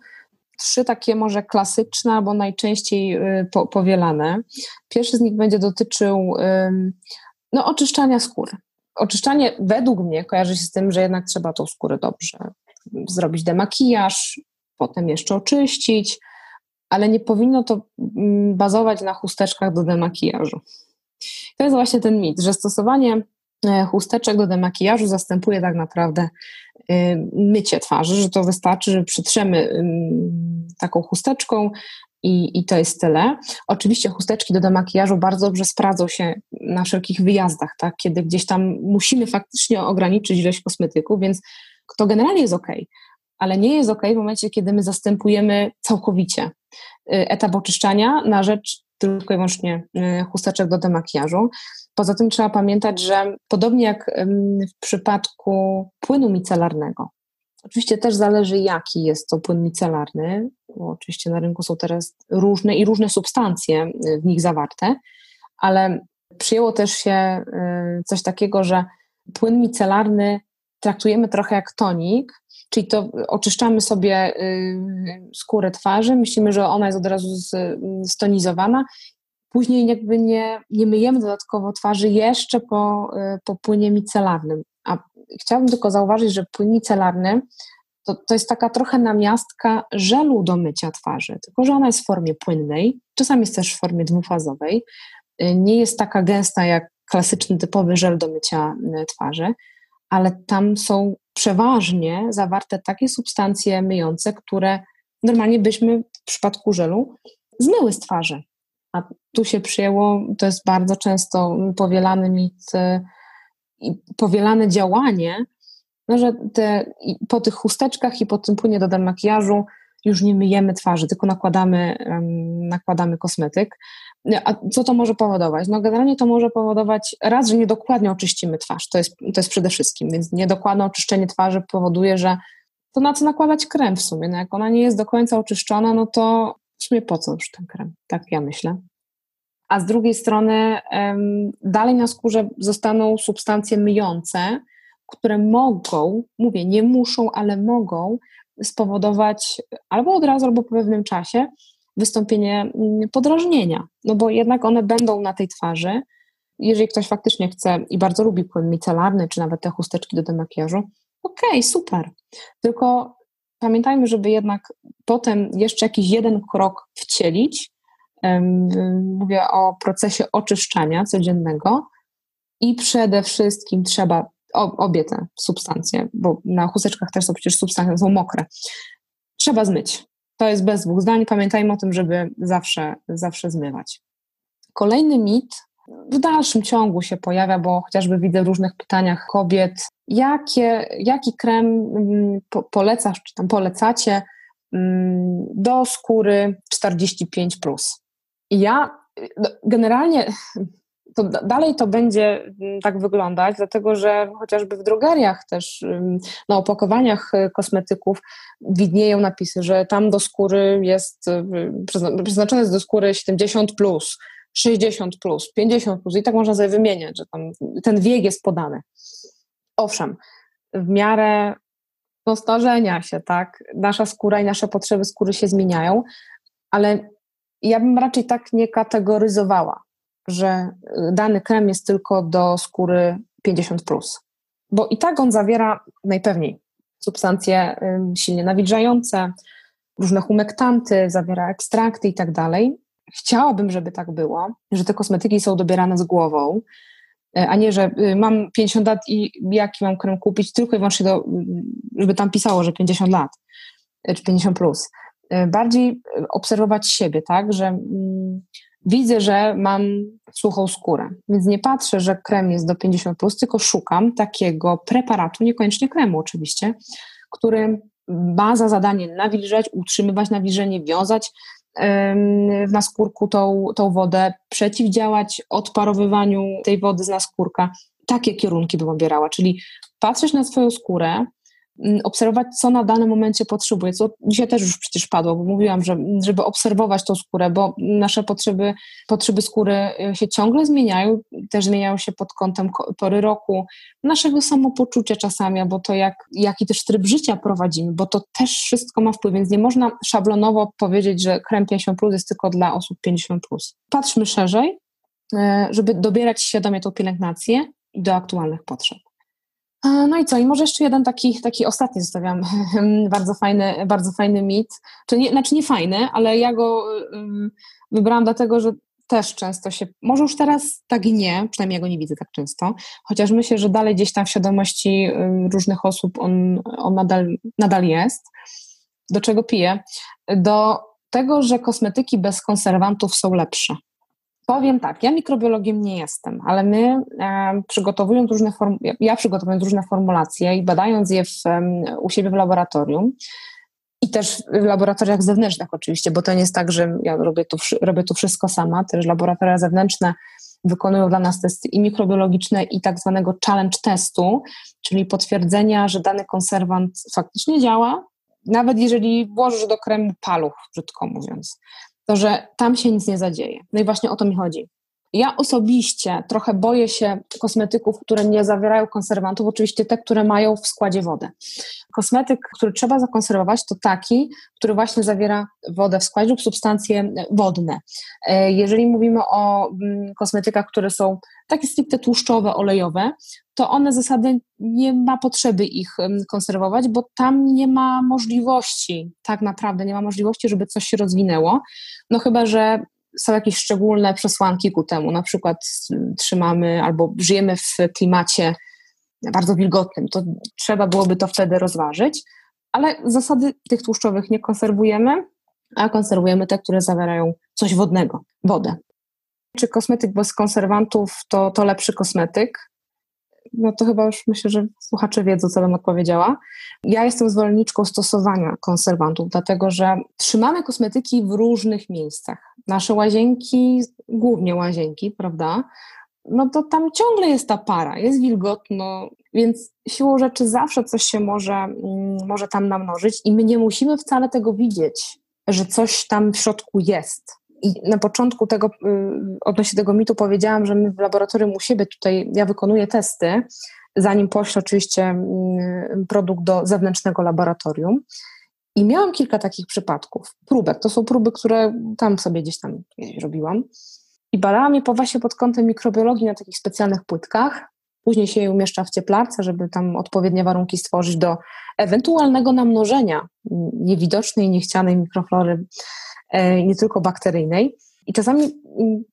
Trzy takie może klasyczne albo najczęściej y, po, powielane. Pierwszy z nich będzie dotyczył no, oczyszczania skóry. Oczyszczanie według mnie kojarzy się z tym, że jednak trzeba tą skórę dobrze zrobić demakijaż, potem jeszcze oczyścić, ale nie powinno to mm, bazować na chusteczkach do demakijażu. To jest właśnie ten mit, że stosowanie e, chusteczek do demakijażu zastępuje tak naprawdę y, mycie twarzy, że to wystarczy, że przytrzemy taką chusteczką i, i to jest tyle. Oczywiście chusteczki do demakijażu bardzo dobrze sprawdzą się na wszelkich wyjazdach, tak? kiedy gdzieś tam musimy faktycznie ograniczyć ilość kosmetyków, więc to generalnie jest ok, ale nie jest ok w momencie, kiedy my zastępujemy całkowicie y, etap oczyszczania na rzecz tylko i wyłącznie y, chusteczek do demakijażu. Poza tym trzeba pamiętać, że podobnie jak w przypadku płynu micelarnego, oczywiście też zależy jaki jest to płyn micelarny, bo oczywiście na rynku są teraz różne i różne substancje y, w nich zawarte, ale przyjęło też się coś takiego, że płyn micelarny traktujemy trochę jak tonik, czyli to oczyszczamy sobie y, skórę twarzy, myślimy, że ona jest od razu stonizowana, później jakby nie, nie myjemy dodatkowo twarzy jeszcze po, y, po płynie micelarnym. Chciałabym tylko zauważyć, że płyn micelarny to, to jest taka trochę namiastka żelu do mycia twarzy, tylko że ona jest w formie płynnej, czasami jest też w formie dwufazowej, y, nie jest taka gęsta jak klasyczny, typowy żel do mycia twarzy ale tam są przeważnie zawarte takie substancje myjące, które normalnie byśmy w przypadku żelu zmyły z twarzy. A tu się przyjęło, to jest bardzo często powielany mit i powielane działanie, no, że te, po tych chusteczkach i po tym płynie do makijażu już nie myjemy twarzy, tylko nakładamy, nakładamy kosmetyk. A co to może powodować? No generalnie to może powodować raz, że niedokładnie oczyścimy twarz, to jest, to jest przede wszystkim, więc niedokładne oczyszczenie twarzy powoduje, że to na co nakładać krem w sumie, no jak ona nie jest do końca oczyszczona, no to w sumie po co już ten krem, tak ja myślę. A z drugiej strony dalej na skórze zostaną substancje myjące, które mogą, mówię, nie muszą, ale mogą spowodować albo od razu, albo po pewnym czasie wystąpienie mm, podrażnienia, no bo jednak one będą na tej twarzy. Jeżeli ktoś faktycznie chce i bardzo lubi płyn micelarny, czy nawet te chusteczki do demakijażu, okej, okay, super. Tylko pamiętajmy, żeby jednak potem jeszcze jakiś jeden krok wcielić. Mówię o procesie oczyszczania codziennego i przede wszystkim trzeba obie te substancje, bo na chusteczkach też są przecież substancje, są mokre. Trzeba zmyć. To jest bez dwóch zdań. Pamiętajmy o tym, żeby zawsze, zawsze zmywać. Kolejny mit w dalszym ciągu się pojawia, bo chociażby widzę w różnych pytaniach kobiet, jakie, jaki krem mm, polecasz, czy tam polecacie mm, do skóry 45. Plus. Ja no, generalnie to dalej to będzie mm, tak wyglądać, dlatego że chociażby w drogeriach też na opakowaniach y, kosmetyków widnieją napisy, że tam do skóry jest y, przeznaczone jest do skóry 70 plus, 60 plus, 50 plus i tak można sobie wymieniać, że tam ten wiek jest podany. Owszem, w miarę no, starzenia się, tak, nasza skóra i nasze potrzeby skóry się zmieniają, ale ja bym raczej tak nie kategoryzowała że y, dany krem jest tylko do skóry 50, plus, bo i tak on zawiera najpewniej substancje silnie nawilżające, różne humektanty, zawiera ekstrakty i tak dalej. Chciałabym, żeby tak było, że te kosmetyki są dobierane z głową, e, a nie, że y, mam 50 lat i jaki mam krem kupić, tylko i wyłącznie do, żeby tam pisało, że 50 lat czy 50 plus. E, bardziej obserwować siebie, tak, że mm, widzę, że mam suchą skórę, więc nie patrzę, że krem jest do 50, plus, tylko szukam takiego preparatu, niekoniecznie kremu oczywiście, który ma za zadanie nawilżać, utrzymywać nawilżenie, wiązać w naskórku tą, tą wodę, przeciwdziałać odparowywaniu tej wody z naskórka. Takie kierunki bym obierała, czyli patrzeć na swoją skórę, obserwować, co na danym momencie potrzebuje. Co dzisiaj też już przecież padło, bo mówiłam, że żeby obserwować tą skórę, bo nasze potrzeby, potrzeby skóry y, się ciągle zmieniają, też zmieniają się pod kątem pory roku, naszego samopoczucia czasami, bo to jak, jaki też tryb życia prowadzimy, bo to też wszystko ma wpływ, więc nie można szablonowo powiedzieć, że krem 50 plus jest tylko dla osób 50 plus. Patrzmy szerzej, y, żeby dobierać świadomie tą pielęgnację do aktualnych potrzeb. No i co? I może jeszcze jeden taki, taki ostatni zostawiam, bardzo fajny, bardzo fajny mit. Czy nie, znaczy nie fajny, ale ja go wybrałam dlatego, że też często się, może już teraz tak nie, przynajmniej ja go nie widzę tak często, chociaż myślę, że dalej gdzieś tam w świadomości różnych osób on, on nadal, nadal jest. Do czego piję? Do tego, że kosmetyki bez konserwantów są lepsze. Powiem tak, ja mikrobiologiem nie jestem, ale my e, przygotowując różne form, ja przygotowując różne formulacje i badając je w, u siebie w laboratorium i też w laboratoriach zewnętrznych oczywiście, bo to nie jest tak, że ja robię tu, robię tu wszystko sama, też laboratoria zewnętrzne wykonują dla nas testy i mikrobiologiczne i tak zwanego challenge testu, czyli potwierdzenia, że dany konserwant faktycznie działa, nawet jeżeli włożysz do kremu paluch, brzydko mówiąc to że tam się nic nie zadzieje. No i właśnie o to mi chodzi. Ja osobiście trochę boję się kosmetyków, które nie zawierają konserwantów, oczywiście te, które mają w składzie wodę. Kosmetyk, który trzeba zakonserwować, to taki, który właśnie zawiera wodę w składzie lub substancje wodne. E, jeżeli mówimy o mm, kosmetykach, które są takie stricte tłuszczowe, olejowe, to one zasady nie ma potrzeby ich konserwować, bo tam nie ma możliwości, tak naprawdę nie ma możliwości, żeby coś się rozwinęło. No chyba, że są jakieś szczególne przesłanki ku temu, na przykład trzymamy albo żyjemy w klimacie bardzo wilgotnym, to trzeba byłoby to wtedy rozważyć, ale zasady tych tłuszczowych nie konserwujemy, a konserwujemy te, które zawierają coś wodnego, wodę. Czy kosmetyk bez konserwantów to, to lepszy kosmetyk? No to chyba już myślę, że słuchacze wiedzą, co bym odpowiedziała. Ja jestem zwolenniczką stosowania konserwantów, dlatego że trzymamy kosmetyki w różnych miejscach. Nasze łazienki, głównie łazienki, prawda? No to tam ciągle jest ta para, jest wilgotno, więc siłą rzeczy zawsze coś się może, mm, może tam namnożyć i my nie musimy wcale tego widzieć, że coś tam w środku jest. I na początku tego, y, odnośnie tego mitu powiedziałam, że my w laboratorium u siebie tutaj, ja wykonuję testy, zanim poślę oczywiście mm, produkt do zewnętrznego laboratorium. I miałam kilka takich przypadków, próbek. To są próby, które tam sobie gdzieś tam robiłam. I badałam je po właśnie pod kątem mikrobiologii na takich specjalnych płytkach. Później się je umieszcza w cieplarce, żeby tam odpowiednie warunki stworzyć do ewentualnego namnożenia niewidocznej, niechcianej mikroflory E, nie tylko bakteryjnej. I czasami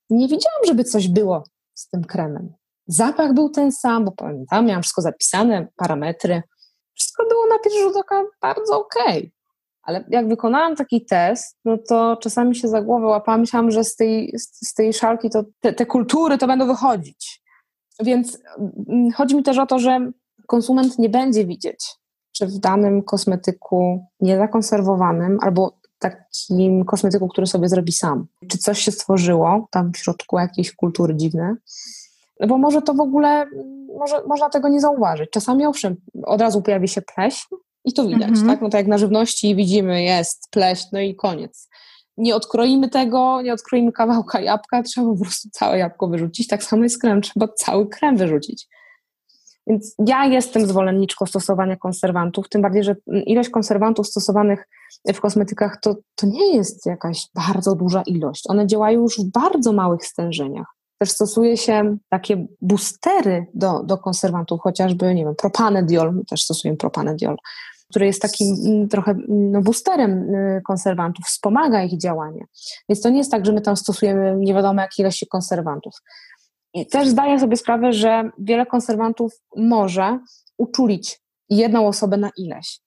nie wiedziałam, żeby coś było z tym kremem. Zapach był ten sam, bo pamiętam, miałam wszystko zapisane, parametry. Wszystko było na pierwszy rzut oka bardzo okej. Okay. Ale jak wykonałam taki test, no to czasami się za głowę łapałam, myślałam, że z tej, z tej szalki to te, te kultury to będą wychodzić. Więc chodzi mi też o to, że konsument nie będzie widzieć, czy w danym kosmetyku niezakonserwowanym albo takim kosmetyku, który sobie zrobi sam. Czy coś się stworzyło tam w środku jakiejś kultury dziwne? No bo może to w ogóle, może, można tego nie zauważyć. Czasami owszem, od razu pojawi się pleśń i to widać, mhm. tak? No tak jak na żywności widzimy, jest pleśń, no i koniec. Nie odkroimy tego, nie odkroimy kawałka jabłka, trzeba po prostu całe jabłko wyrzucić. Tak samo jest krem, trzeba cały krem wyrzucić. Więc ja jestem zwolenniczką stosowania konserwantów, tym bardziej, że ilość konserwantów stosowanych w kosmetykach to, to nie jest jakaś bardzo duża ilość. One działają już w bardzo małych stężeniach. Też stosuje się takie boostery do, do konserwantów, chociażby, nie wiem, propanediol, też stosujemy propanediol, który jest takim mm, trochę no, boosterem y, konserwantów, wspomaga ich działanie. Więc to nie jest tak, że my tam stosujemy nie wiadomo jak ilości konserwantów. I też zdaję sobie sprawę, że wiele konserwantów może uczulić jedną osobę na ileś.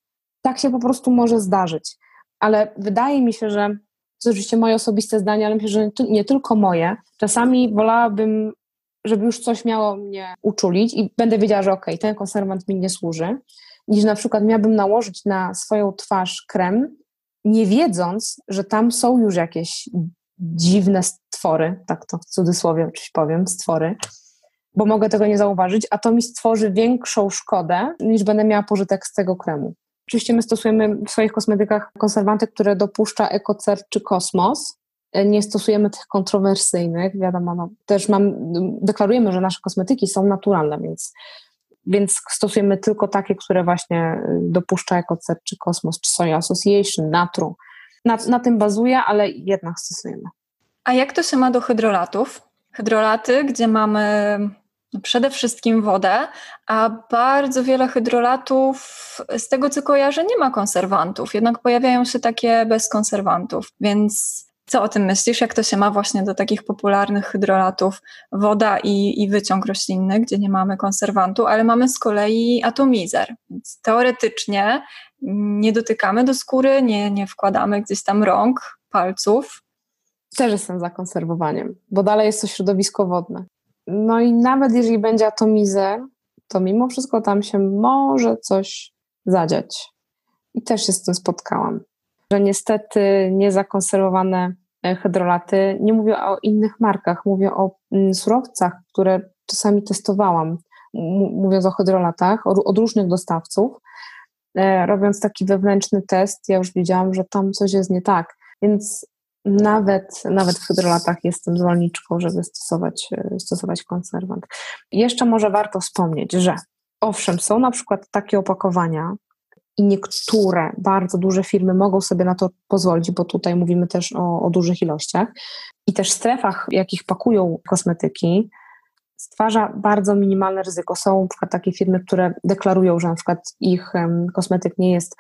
Tak się po prostu może zdarzyć. Ale wydaje mi się, że to oczywiście moje osobiste zdanie, ale myślę, że nie tylko moje. Czasami wolałabym, żeby już coś miało mnie uczulić i będę wiedziała, że okej, okay, ten konserwant mi nie służy, niż na przykład miałabym nałożyć na swoją twarz krem, nie wiedząc, że tam są już jakieś dziwne stwory, tak to w cudzysłowie oczywiście powiem, stwory, bo mogę tego nie zauważyć, a to mi stworzy większą szkodę, niż będę miała pożytek z tego kremu. Oczywiście my stosujemy w swoich kosmetykach konserwanty, które dopuszcza EcoCert czy Kosmos. Nie stosujemy tych kontrowersyjnych, wiadomo, no, też mam, deklarujemy, że nasze kosmetyki są naturalne, więc, więc stosujemy tylko takie, które właśnie dopuszcza EcoCert czy Kosmos, czy Soya Association, Natru. Na, na tym bazuje, ale jednak stosujemy. A jak to się ma do hydrolatów? Hydrolaty, gdzie mamy przede wszystkim wodę, a bardzo wiele hydrolatów, z tego co kojarzę, nie ma konserwantów, jednak pojawiają się takie bez konserwantów, więc co o tym myślisz? Jak to się ma właśnie do takich popularnych hydrolatów? Woda i, i wyciąg roślinny, gdzie nie mamy konserwantu, ale mamy z kolei atomizer. Więc teoretycznie nie dotykamy do skóry, nie, nie wkładamy gdzieś tam rąk, palców. Też jestem za konserwowaniem, bo dalej jest to środowisko wodne. No i nawet jeżeli będzie atomizer, to mimo wszystko tam się może coś zadziać. I też się z tym spotkałam. Że niestety niezakonserwowane hydrolaty, nie mówię o innych markach, mówię o mm, surowcach, które czasami testowałam, mówiąc o hydrolatach, od różnych dostawców. E, robiąc taki wewnętrzny test, ja już wiedziałam, że tam coś jest nie tak. Więc nawet, nawet w hydrolatach jestem zwolenniczką, żeby stosować, e, stosować konserwant. Jeszcze może warto wspomnieć, że owszem, są na przykład takie opakowania i niektóre bardzo duże firmy mogą sobie na to pozwolić, bo tutaj mówimy też o, o dużych ilościach i też strefach, w jakich pakują kosmetyki, stwarza bardzo minimalne ryzyko. Są na takie firmy, które deklarują, że na ich kosmetyk nie jest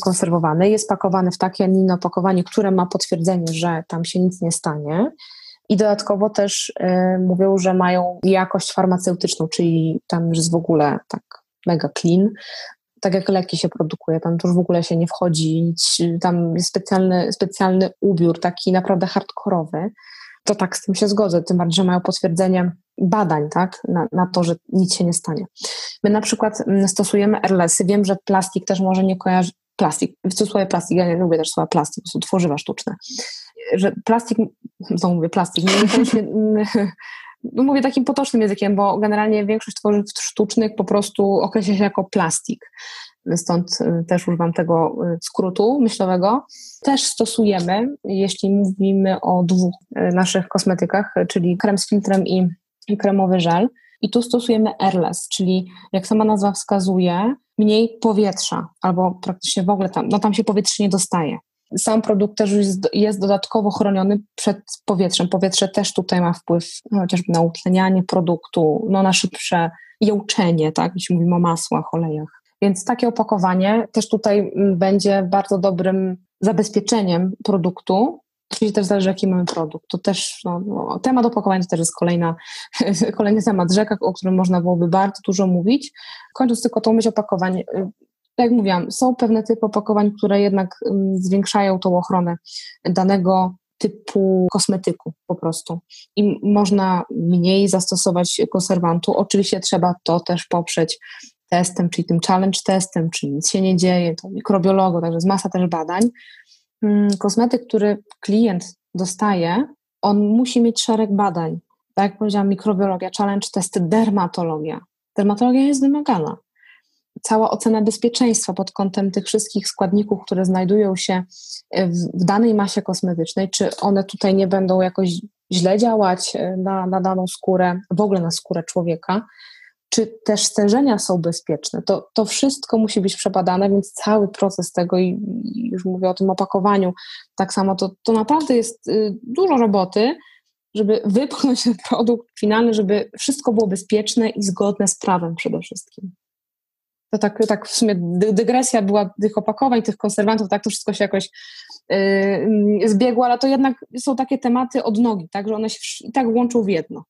konserwowany, jest pakowany w takie, a nie inne opakowanie, które ma potwierdzenie, że tam się nic nie stanie. I dodatkowo też y, mówią, że mają jakość farmaceutyczną, czyli tam już jest w ogóle tak mega clean, tak jak leki się produkuje, tam już w ogóle się nie wchodzi, tam jest specjalny, specjalny ubiór, taki naprawdę hardkorowy, to tak z tym się zgodzę, tym bardziej, że mają potwierdzenie badań tak, na, na to, że nic się nie stanie. My na przykład mm, stosujemy RLS-y. Wiem, że plastik też może nie kojarzy. Plastik, w cudzysłowie plastik, ja nie lubię też słowa plastik, to są tworzywa sztuczne. Że plastik, znowu mówię plastik, nie, nie, no mówię takim potocznym językiem, bo generalnie większość tworzyw sztucznych po prostu określa się jako plastik. Stąd y, też używam tego y, skrótu myślowego. Też stosujemy, jeśli mówimy o dwóch y, naszych kosmetykach, czyli krem z filtrem i kremowy żel. I tu stosujemy airless, czyli jak sama nazwa wskazuje, mniej powietrza, albo praktycznie w ogóle tam, no tam się powietrze nie dostaje. Sam produkt też jest, jest dodatkowo chroniony przed powietrzem. Powietrze też tutaj ma wpływ no, chociażby na utlenianie produktu, no, na szybsze jełczenie, tak, jeśli mówimy o masłach, olejach. Więc takie opakowanie też tutaj mm, będzie bardzo dobrym zabezpieczeniem produktu, Oczywiście też zależy, jaki mamy produkt. To też no, no, temat opakowania to też jest kolejna, kolejny temat rzeka, o którym można byłoby bardzo dużo mówić. Kończąc tylko tą myśl opakowań, y, tak jak mówiłam, są pewne typy opakowań, które jednak zwiększają tą ochronę danego typu kosmetyku po prostu. I można mniej zastosować konserwantu. Oczywiście trzeba to też poprzeć testem, czyli tym challenge testem, czyli nic się nie dzieje, to mikrobiologo, także jest masa też badań, Mm, kosmetyk, który klient dostaje, on musi mieć szereg badań. Tak jak powiedziałam, mikrobiologia, challenge testy, dermatologia. Dermatologia jest wymagana. Cała ocena bezpieczeństwa pod kątem tych wszystkich składników, które znajdują się w, w danej masie kosmetycznej, czy one tutaj nie będą jakoś źle działać e, na, na daną skórę, w ogóle na skórę człowieka, czy też stężenia są bezpieczne. To, to wszystko musi być przebadane, więc cały proces tego i, i już mówię o tym opakowaniu, tak samo to, to naprawdę jest y, dużo roboty, żeby wypchnąć ten produkt finalny, żeby wszystko było bezpieczne i zgodne z prawem przede wszystkim. To tak, tak w sumie dygresja była tych opakowań, tych konserwantów, tak to wszystko się jakoś yy, zbiegło, ale to jednak są takie tematy od nogi, tak, że one się i tak łączą w jedno.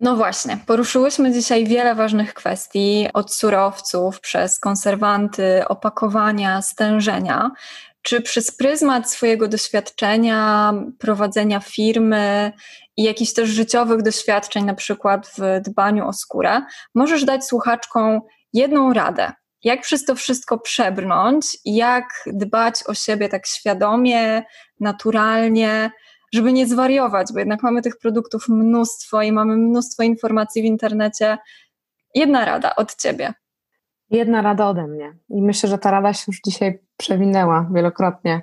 No właśnie, poruszyłyśmy dzisiaj wiele ważnych kwestii, od surowców, przez konserwanty, opakowania, stężenia. Czy przez pryzmat swojego doświadczenia, prowadzenia firmy i jakichś też życiowych doświadczeń, na przykład w dbaniu o skórę, możesz dać słuchaczkom jedną radę? Jak przez to wszystko przebrnąć, jak dbać o siebie tak świadomie, naturalnie, żeby nie zwariować, bo jednak mamy tych produktów mnóstwo i mamy mnóstwo informacji w internecie. Jedna rada od ciebie. Jedna rada ode mnie. I myślę, że ta rada się już dzisiaj przewinęła wielokrotnie.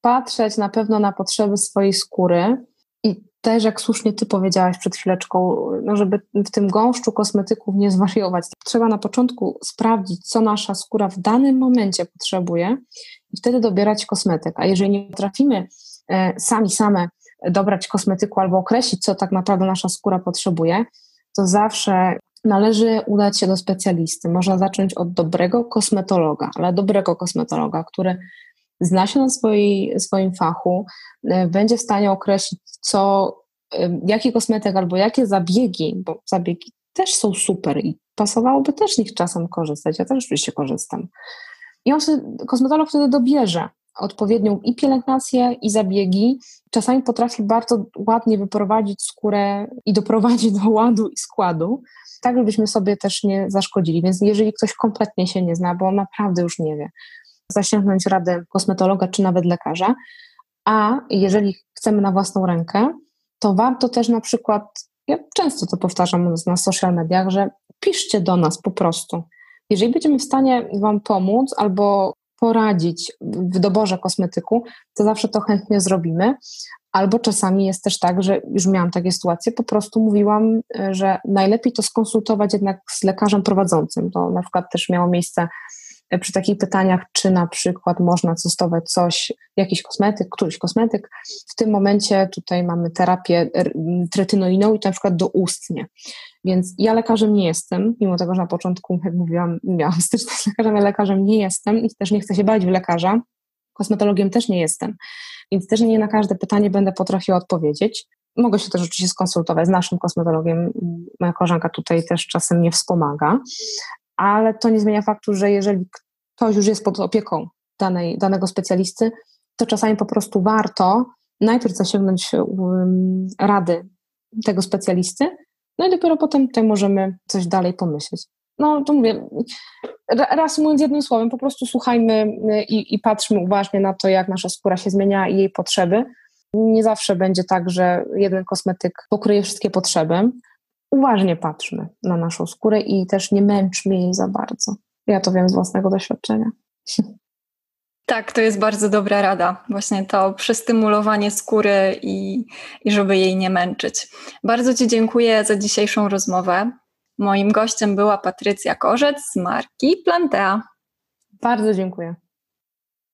Patrzeć na pewno na potrzeby swojej skóry i też, jak słusznie ty powiedziałaś przed chwileczką, no żeby w tym gąszczu kosmetyków nie zwariować. Trzeba na początku sprawdzić, co nasza skóra w danym momencie potrzebuje i wtedy dobierać kosmetyk. A jeżeli nie potrafimy e, sami same dobrać kosmetyku albo określić, co tak naprawdę nasza skóra potrzebuje, to zawsze należy udać się do specjalisty. Można zacząć od dobrego kosmetologa, ale dobrego kosmetologa, który zna się na swoi, swoim fachu, e, będzie w stanie określić, co, e, jaki kosmetyk albo jakie zabiegi, bo zabiegi też są super i pasowałoby też z nich czasem korzystać. Ja też oczywiście korzystam. I on sobie, kosmetolog wtedy dobierze odpowiednią i pielęgnację, i zabiegi. Czasami potrafi bardzo ładnie wyprowadzić skórę i doprowadzić do ładu i składu, tak żebyśmy sobie też nie zaszkodzili. Więc jeżeli ktoś kompletnie się nie zna, bo on naprawdę już nie wie, zasięgnąć radę kosmetologa czy nawet lekarza, a jeżeli chcemy na własną rękę, to warto też na przykład, ja często to powtarzam na social mediach, że piszcie do nas po prostu. Jeżeli będziemy w stanie Wam pomóc albo poradzić w doborze kosmetyku, to zawsze to chętnie zrobimy. Albo czasami jest też tak, że już miałam takie sytuacje, po prostu mówiłam, że najlepiej to skonsultować jednak z lekarzem prowadzącym. To na przykład też miało miejsce przy takich pytaniach, czy na przykład można testować coś, jakiś kosmetyk, któryś kosmetyk. W tym momencie tutaj mamy terapię tretynoiną i to na przykład doustnie. Więc ja lekarzem nie jestem, mimo tego, że na początku, jak mówiłam, miałam styczność z lekarzem, ale lekarzem nie jestem i też nie chcę się bać w lekarza. Kosmetologiem też nie jestem, więc też nie na każde pytanie będę potrafiła odpowiedzieć. Mogę się też oczywiście skonsultować z naszym kosmetologiem. Moja koleżanka tutaj też czasem mnie wspomaga, ale to nie zmienia faktu, że jeżeli ktoś już jest pod opieką danej, danego specjalisty, to czasami po prostu warto najpierw zasięgnąć um, rady tego specjalisty, no i dopiero potem tutaj możemy coś dalej pomyśleć. No to mówię, reasumując jednym słowem, po prostu słuchajmy y, i, i patrzmy uważnie na to, jak nasza skóra się zmienia i jej potrzeby. Nie zawsze będzie tak, że jeden kosmetyk pokryje wszystkie potrzeby uważnie patrzmy na naszą skórę i też nie męczmy jej za bardzo. Ja to wiem z własnego doświadczenia. Tak, to jest bardzo dobra rada. Właśnie to przestymulowanie skóry i, i żeby jej nie męczyć. Bardzo Ci dziękuję za dzisiejszą rozmowę. Moim gościem była Patrycja Korzec z marki Plantea. Bardzo dziękuję.